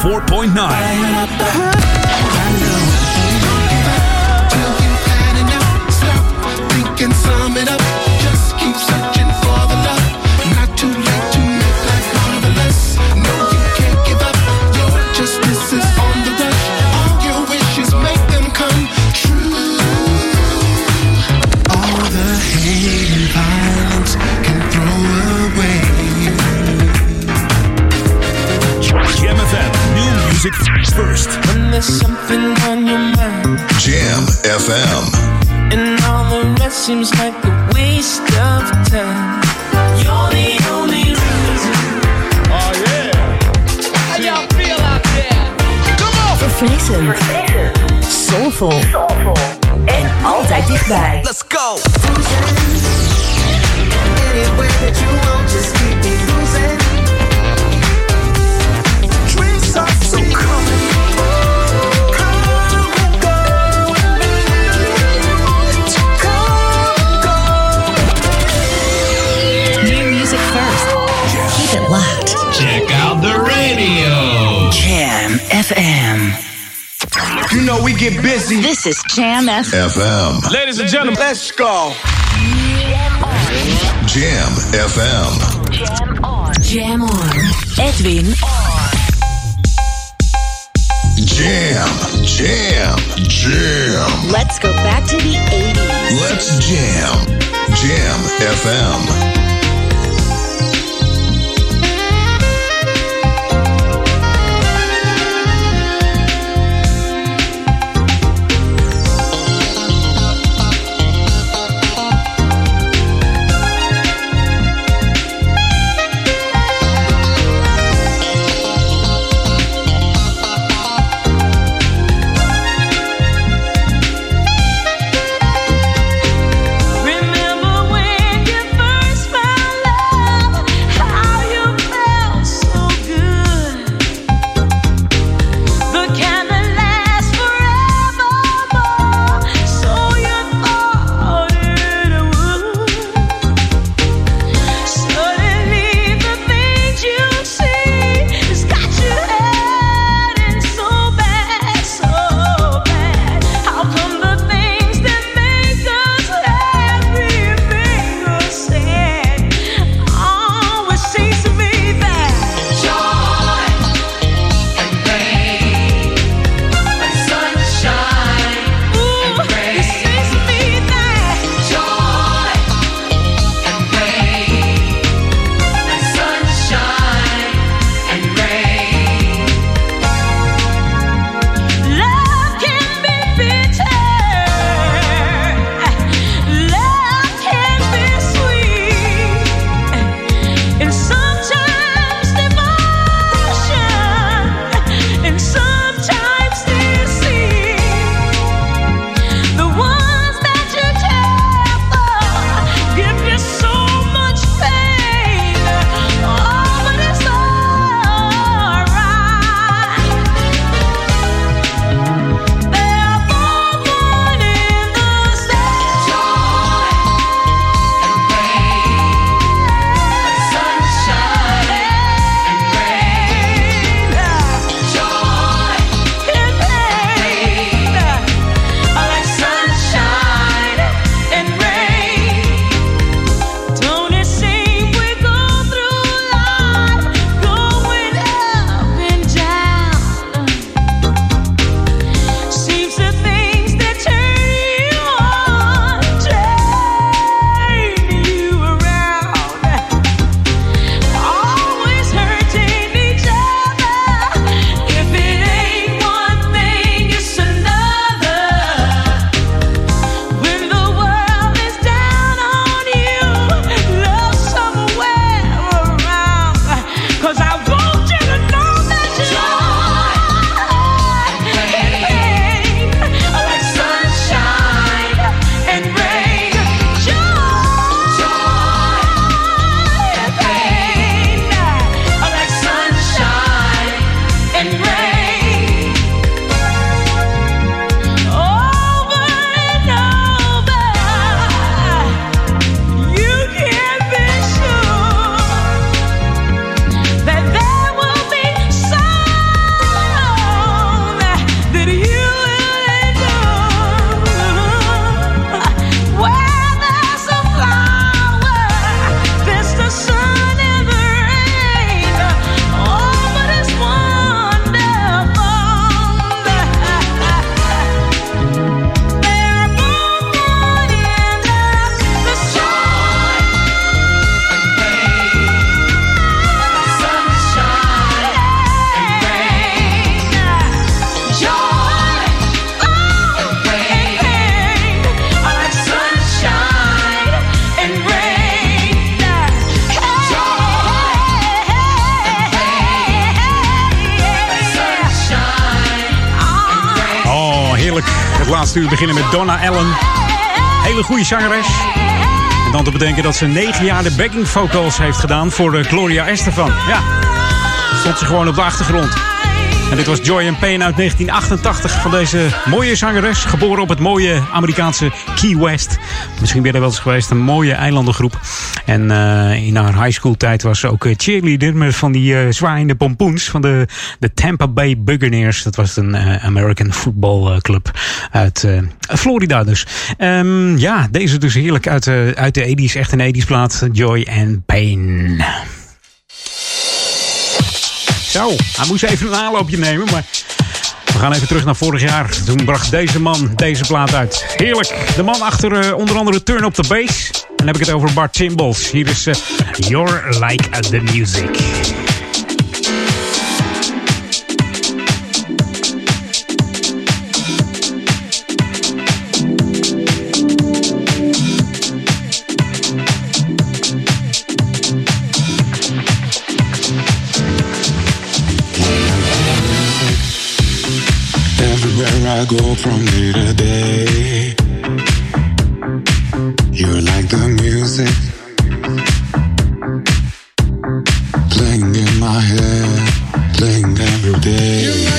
104.9. Donna Allen. Hele goede zangeres. En dan te bedenken dat ze negen jaar de backing vocals heeft gedaan voor eh, Gloria Estefan. Ja, stond ze gewoon op de achtergrond. En dit was Joy and Pain uit 1988 van deze mooie zangeres. Geboren op het mooie Amerikaanse Key West. Misschien ben je er wel eens geweest. Een mooie eilandengroep. En eh, in haar high school tijd was ze ook eh, cheerleader met van die eh, zwaaiende pompoens van de, de Tampa Bay Buccaneers. Dat was een eh, American football club uit Florida dus. Ehm, ja, deze dus heerlijk uit, uit de 80s. Echt een 80s plaat. Joy and Pain. Zo, hij moest even een aanloopje nemen, maar... We gaan even terug naar vorig jaar. Toen bracht deze man deze plaat uit. Heerlijk. De man achter eh, onder andere Turn Up The Bass. En dan heb ik het over Bart Symbols. Hier is eh, You're Like The Music. I go from day to day, you're like the music playing in my head, playing every day.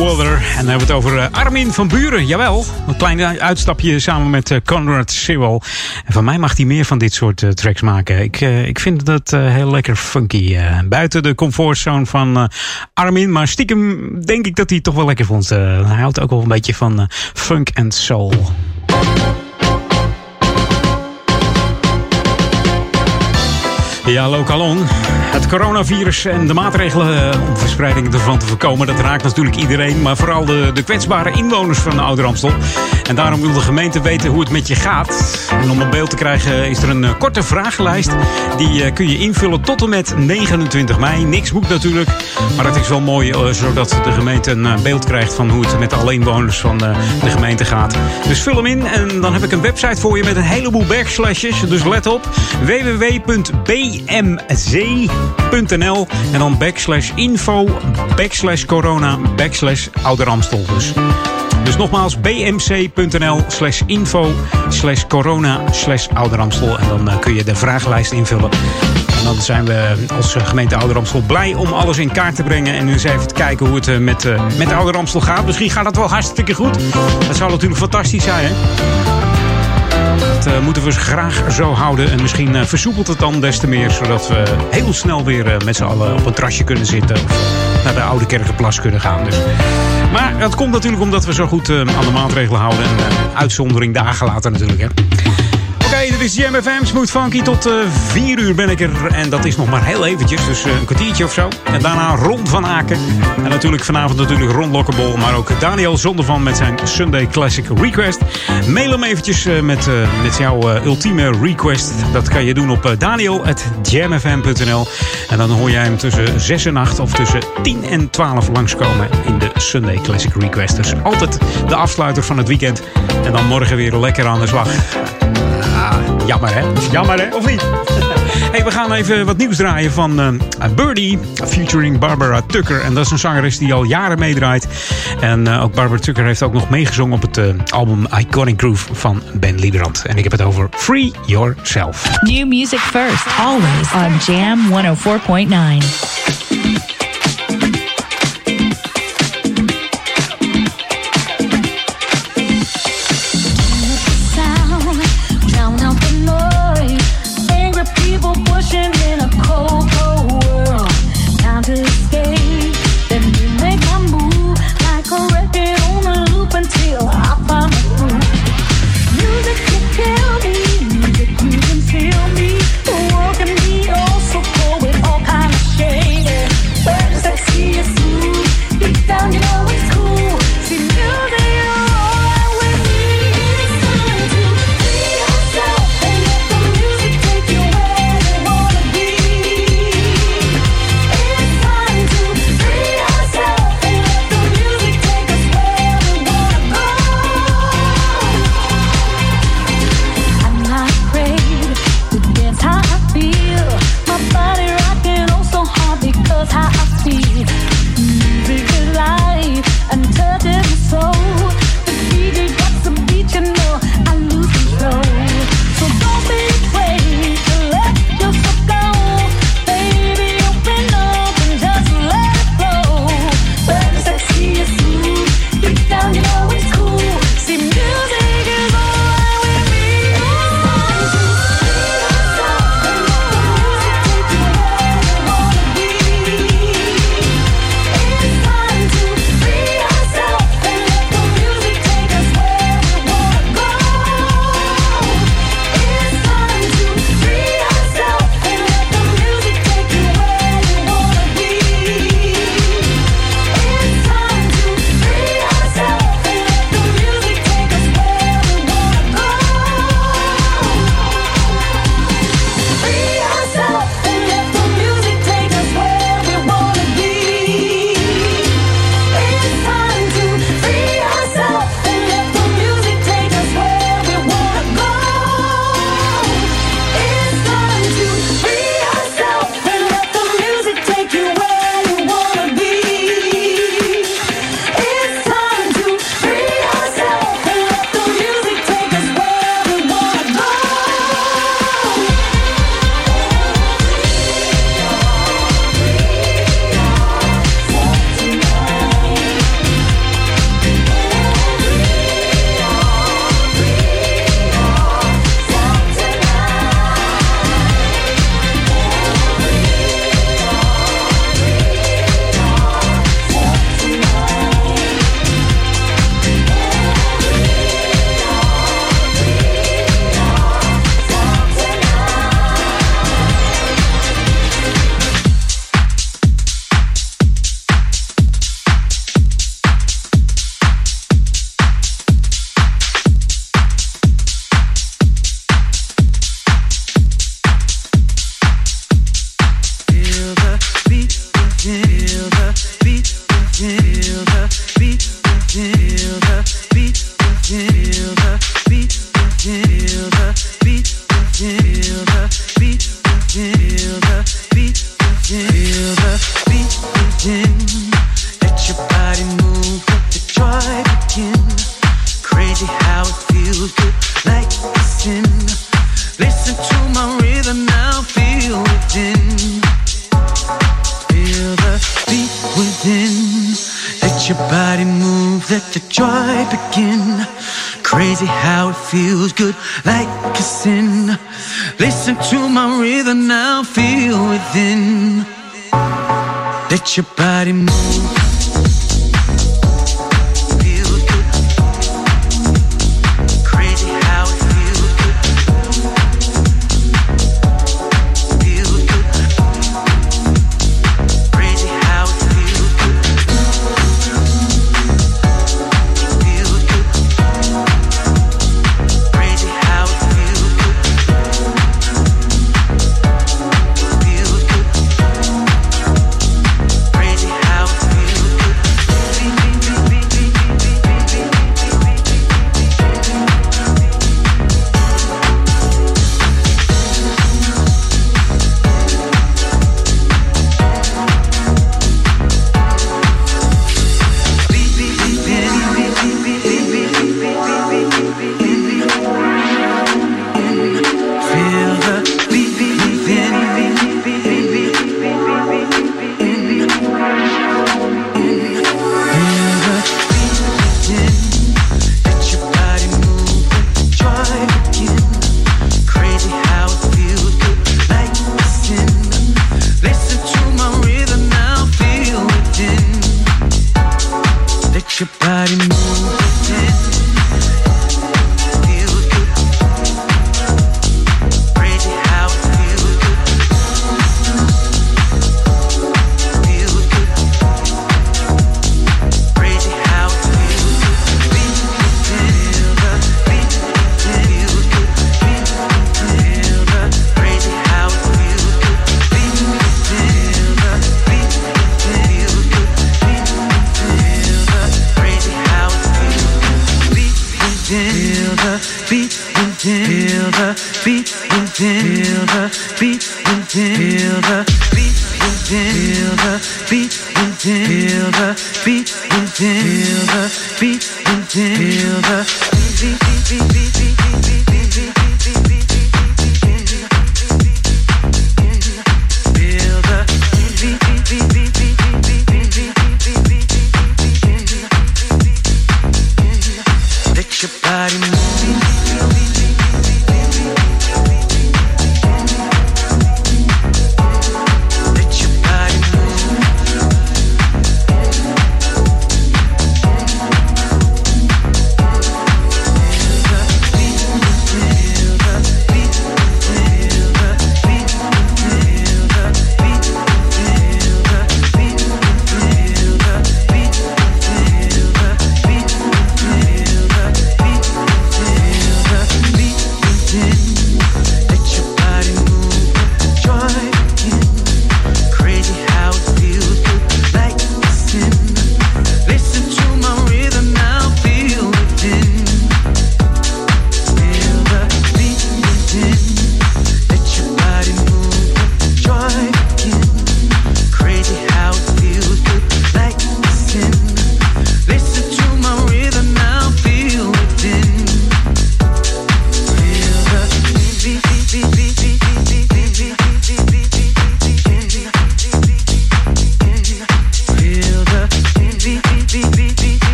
En dan hebben we het over eh, Armin van Buren. Jawel, een klein uitstapje samen met eh, Conrad Sewell. En van mij mag hij meer van dit soort eh, tracks maken. Ik, eh, ik vind dat eh, heel lekker funky. eh, buiten de comfortzone van eh, Armin. Maar stiekem denk ik dat hij het toch wel lekker vond. Eh, hij houdt ook wel een beetje van eh, funk en soul. Ja, lokalon. Het coronavirus en de maatregelen eh, om verspreiding ervan te voorkomen, dat raakt natuurlijk iedereen, maar vooral de, de kwetsbare inwoners van de Ouder Amstel. En daarom wil de gemeente weten hoe het met je gaat. En om een beeld te krijgen is er een eh, korte vragenlijst. Die eh, kun je invullen tot en met 29 mei. Niks moet natuurlijk, maar dat is wel mooi, zodat de gemeente een beeld krijgt van hoe het met alle inwoners van de gemeente gaat. Dus vul hem in en dan heb ik een website voor je met een heleboel backslashes. Dus let op, www.bmc.nl en dan backslash info, backslash corona, backslash Ouder Amstel. Dus, dus nogmaals, bmc.nl slash info slash corona slash Ouder Amstel. En dan eh, kun je de vragenlijst invullen. En dan zijn we als eh, gemeente Ouder Amstel blij om alles in kaart te brengen. En nu eens even te kijken hoe het eh, met, met Ouder Amstel gaat. Misschien gaat het wel hartstikke goed. Dat zou natuurlijk fantastisch zijn, hè? Dat eh, moeten we graag zo houden. En misschien eh, versoepelt het dan des te meer. Zodat we heel snel weer eh, met z'n allen op een trasje kunnen zitten. Of naar de Oude Kerkenplas kunnen gaan. Dus. Maar dat komt natuurlijk omdat we zo goed aan de maatregelen houden. En uitzondering dagen later natuurlijk. Hè. Oké, dit is Jam FM, Smooth Funky. Tot uh, 4 uur ben ik er. En dat is nog maar heel eventjes, dus uh, een kwartiertje of zo. En daarna Ron van Aken. En natuurlijk vanavond natuurlijk Ron Lokkebol. Maar ook Daniel Zondervan met zijn Sunday Classic Request. Mail hem eventjes uh, met, met jouw ultieme request. Dat kan je doen op daniel.jamfm.nl. En dan hoor jij hem tussen 6 en 8 of tussen 10 en 12 langskomen in de Sunday Classic Request. Dus altijd de afsluiter van het weekend. En dan morgen weer lekker aan de slag. Ah, jammer hè? Jammer hè? Of niet? hey, we gaan even wat nieuws draaien van uh, Birdie featuring Barbara Tucker. En dat is een zangeres die al jaren meedraait. En uh, ook Barbara Tucker heeft ook nog meegezongen op het uh, album Iconic Groove van Ben Liebrand. En ik heb het over Free Yourself. New music first, always on Jam 104.9.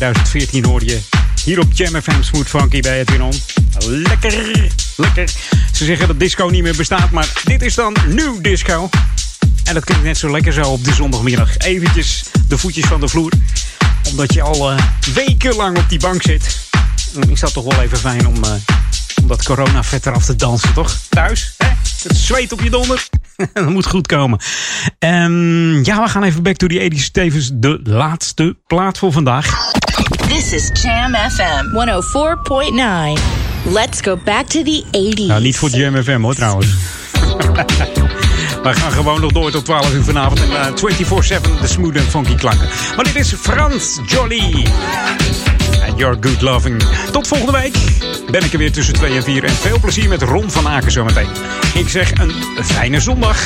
2014 hoor je hier op Jam FM Smooth Funky bij Edwin On. Lekker, lekker. Ze zeggen dat disco niet meer bestaat, maar dit is dan nieuw disco. En dat klinkt net zo lekker zo op de zondagmiddag. Eventjes de voetjes van de vloer. Omdat je al uh, wekenlang op die bank zit. Dan is dat toch wel even fijn om, uh, om dat corona-vet eraf te dansen, toch? Thuis, hè? Het zweet op je donder. dat moet goed komen. Um, ja, we gaan even back to the 80s. Tevens de laatste plaat voor vandaag. This is Jam FM 104.9. Let's go back to the 80s. Nou, niet voor Jam FM hoor trouwens. We gaan gewoon nog door tot 12 uur vanavond. En uh, 24-7 de smooth en funky klanken. Maar dit is Frans Jolly. And Your Good Loving. Tot volgende week ben ik er weer tussen 2 en 4. En veel plezier met Ron van Aken zometeen. Ik zeg een fijne zondag.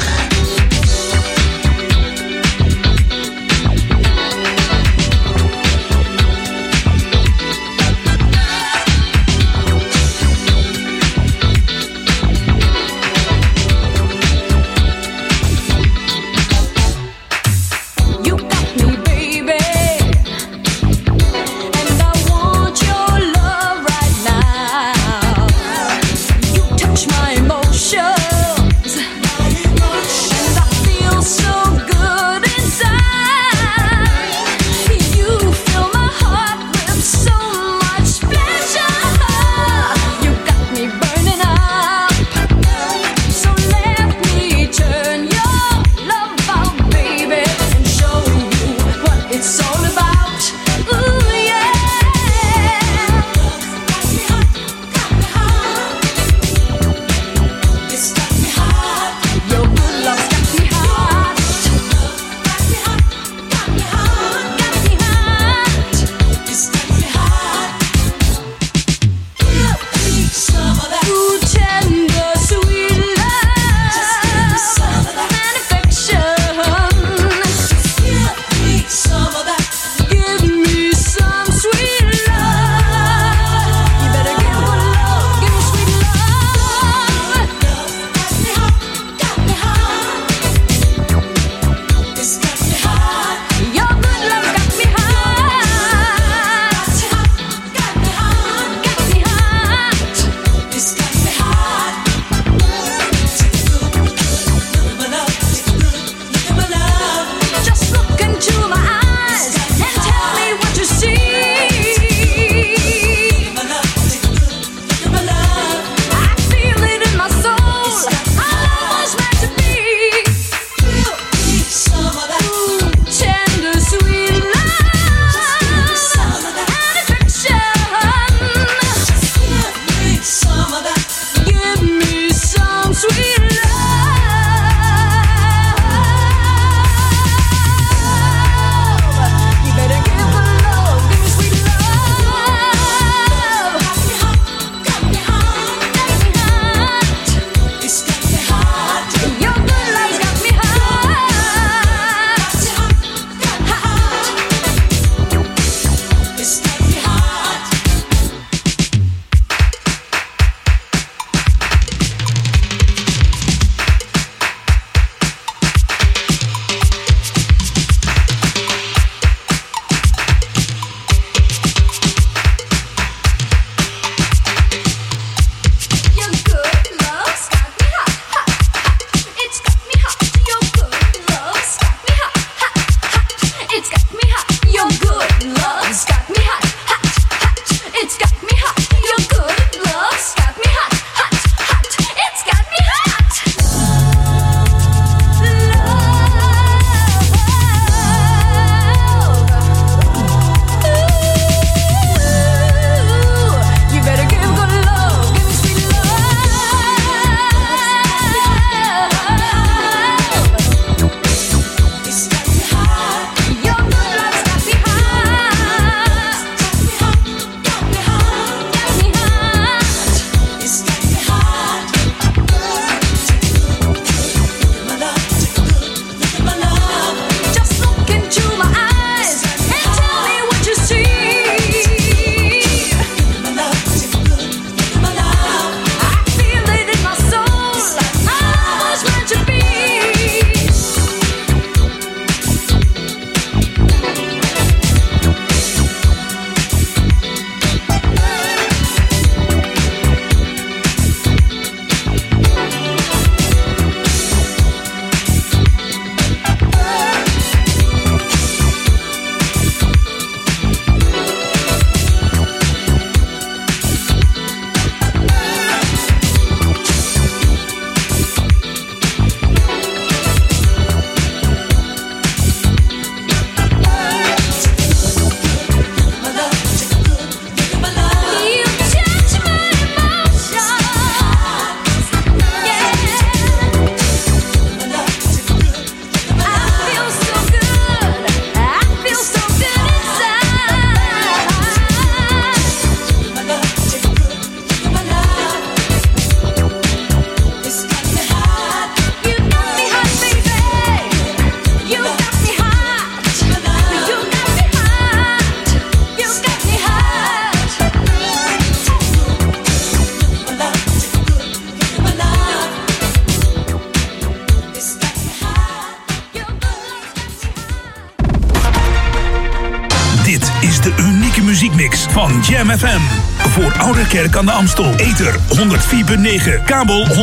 Kerk aan de Amstel. Ether 104.9, kabel 103.3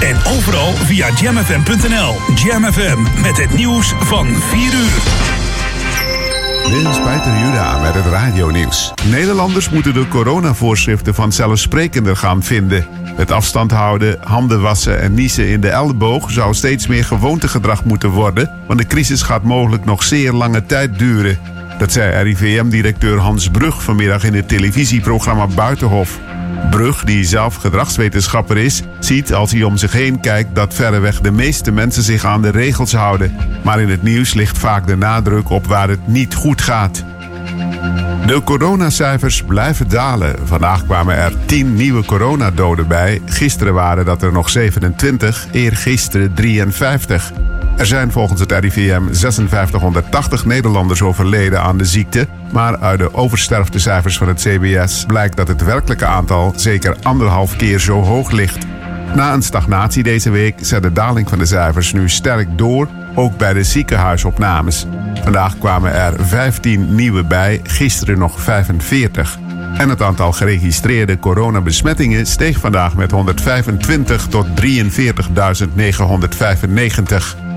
en overal via jamfm.nl. Jam FM met het nieuws van 4 uur. Dit is Peter Juda met het radionieuws. Nederlanders moeten de coronavoorschriften vanzelfsprekender gaan vinden. Het afstand houden, handen wassen en niezen in de elleboog zou steeds meer gewoontegedrag moeten worden, want de crisis gaat mogelijk nog zeer lange tijd duren. Dat zei RIVM-directeur Hans Brug vanmiddag in het televisieprogramma Buitenhof. Brug, die zelf gedragswetenschapper is, ziet als hij om zich heen kijkt dat verreweg de meeste mensen zich aan de regels houden. Maar in het nieuws ligt vaak de nadruk op waar het niet goed gaat. De coronacijfers blijven dalen. Vandaag kwamen er 10 nieuwe coronadoden bij. Gisteren waren dat er nog 27, eergisteren 53. Er zijn volgens het RIVM 5680 Nederlanders overleden aan de ziekte. Maar uit de oversterftecijfers van het CBS blijkt dat het werkelijke aantal zeker anderhalf keer zo hoog ligt. Na een stagnatie deze week zet de daling van de cijfers nu sterk door, ook bij de ziekenhuisopnames. Vandaag kwamen er 15 nieuwe bij, gisteren nog 45. En het aantal geregistreerde coronabesmettingen steeg vandaag met 125 tot 43.995.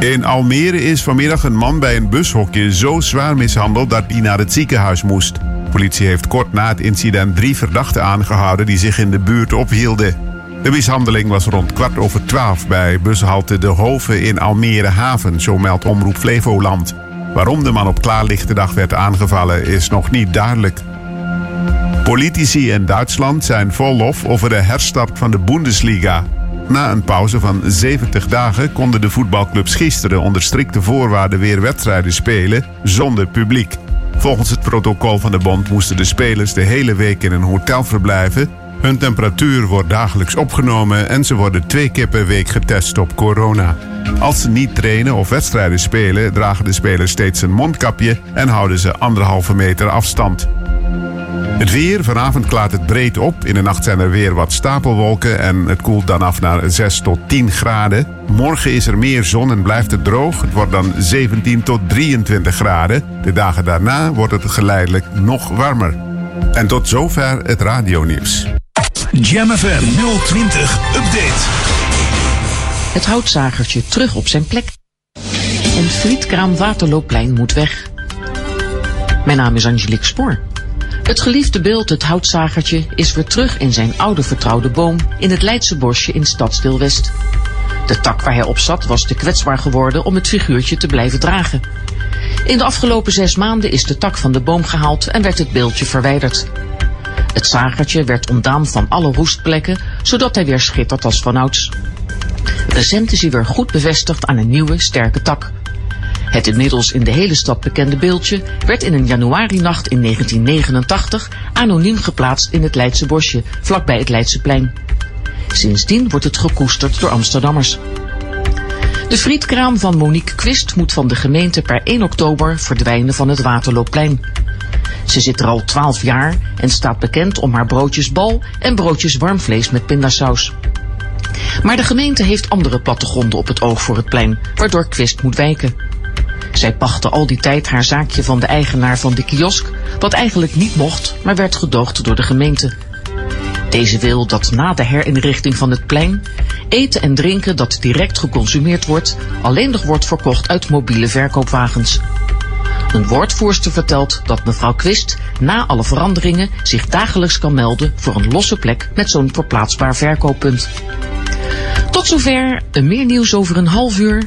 In Almere is vanmiddag een man bij een bushokje zo zwaar mishandeld dat hij naar het ziekenhuis moest. Politie heeft kort na het incident drie verdachten aangehouden die zich in de buurt ophielden. De mishandeling was rond kwart over twaalf bij bushalte De Hoven in Almere Haven, zo meldt Omroep Flevoland. Waarom de man op klaarlichte dag werd aangevallen is nog niet duidelijk. Politici in Duitsland zijn vol lof over de herstart van de Bundesliga. Na een pauze van 70 dagen konden de voetbalclubs gisteren onder strikte voorwaarden weer wedstrijden spelen zonder publiek. Volgens het protocol van de bond moesten de spelers de hele week in een hotel verblijven. Hun temperatuur wordt dagelijks opgenomen en ze worden twee keer per week getest op corona. Als ze niet trainen of wedstrijden spelen, dragen de spelers steeds een mondkapje en houden ze anderhalve meter afstand. Het weer, vanavond klaart het breed op. In de nacht zijn er weer wat stapelwolken en het koelt dan af naar 6 tot 10 graden. Morgen is er meer zon en blijft het droog. Het wordt dan 17 tot 23 graden. De dagen daarna wordt het geleidelijk nog warmer. En tot zover het radionieuws. Jam FM 020 Update. Het houtzagertje terug op zijn plek. En frietkraam Waterloopplein moet weg. Mijn naam is Angelique Spoor. Het geliefde beeld, het houtzagertje, is weer terug in zijn oude vertrouwde boom in het Leidse bosje in Stadsdeel West. De tak waar hij op zat was te kwetsbaar geworden om het figuurtje te blijven dragen. In de afgelopen zes maanden is de tak van de boom gehaald en werd het beeldje verwijderd. Het zagertje werd ontdaan van alle roestplekken, zodat hij weer schittert als vanouds. Recent is hij weer goed bevestigd aan een nieuwe, sterke tak. Het inmiddels in de hele stad bekende beeldje werd in een januarinacht in 1989 anoniem geplaatst in het Leidse bosje, vlakbij het Leidseplein. Sindsdien wordt het gekoesterd door Amsterdammers. De frietkraam van Monique Quist moet van de gemeente per 1 oktober verdwijnen van het Waterloopplein. Ze zit er al 12 jaar en staat bekend om haar broodjes bal en broodjes warmvlees met pindasaus. Maar de gemeente heeft andere plattegronden op het oog voor het plein, waardoor Quist moet wijken. Zij pachtte al die tijd haar zaakje van de eigenaar van de kiosk, wat eigenlijk niet mocht, maar werd gedoogd door de gemeente. Deze wil dat na de herinrichting van het plein eten en drinken dat direct geconsumeerd wordt, alleen nog wordt verkocht uit mobiele verkoopwagens. Een woordvoerster vertelt dat mevrouw Quist na alle veranderingen zich dagelijks kan melden voor een losse plek met zo'n verplaatsbaar verkooppunt. Tot zover, meer nieuws over een half uur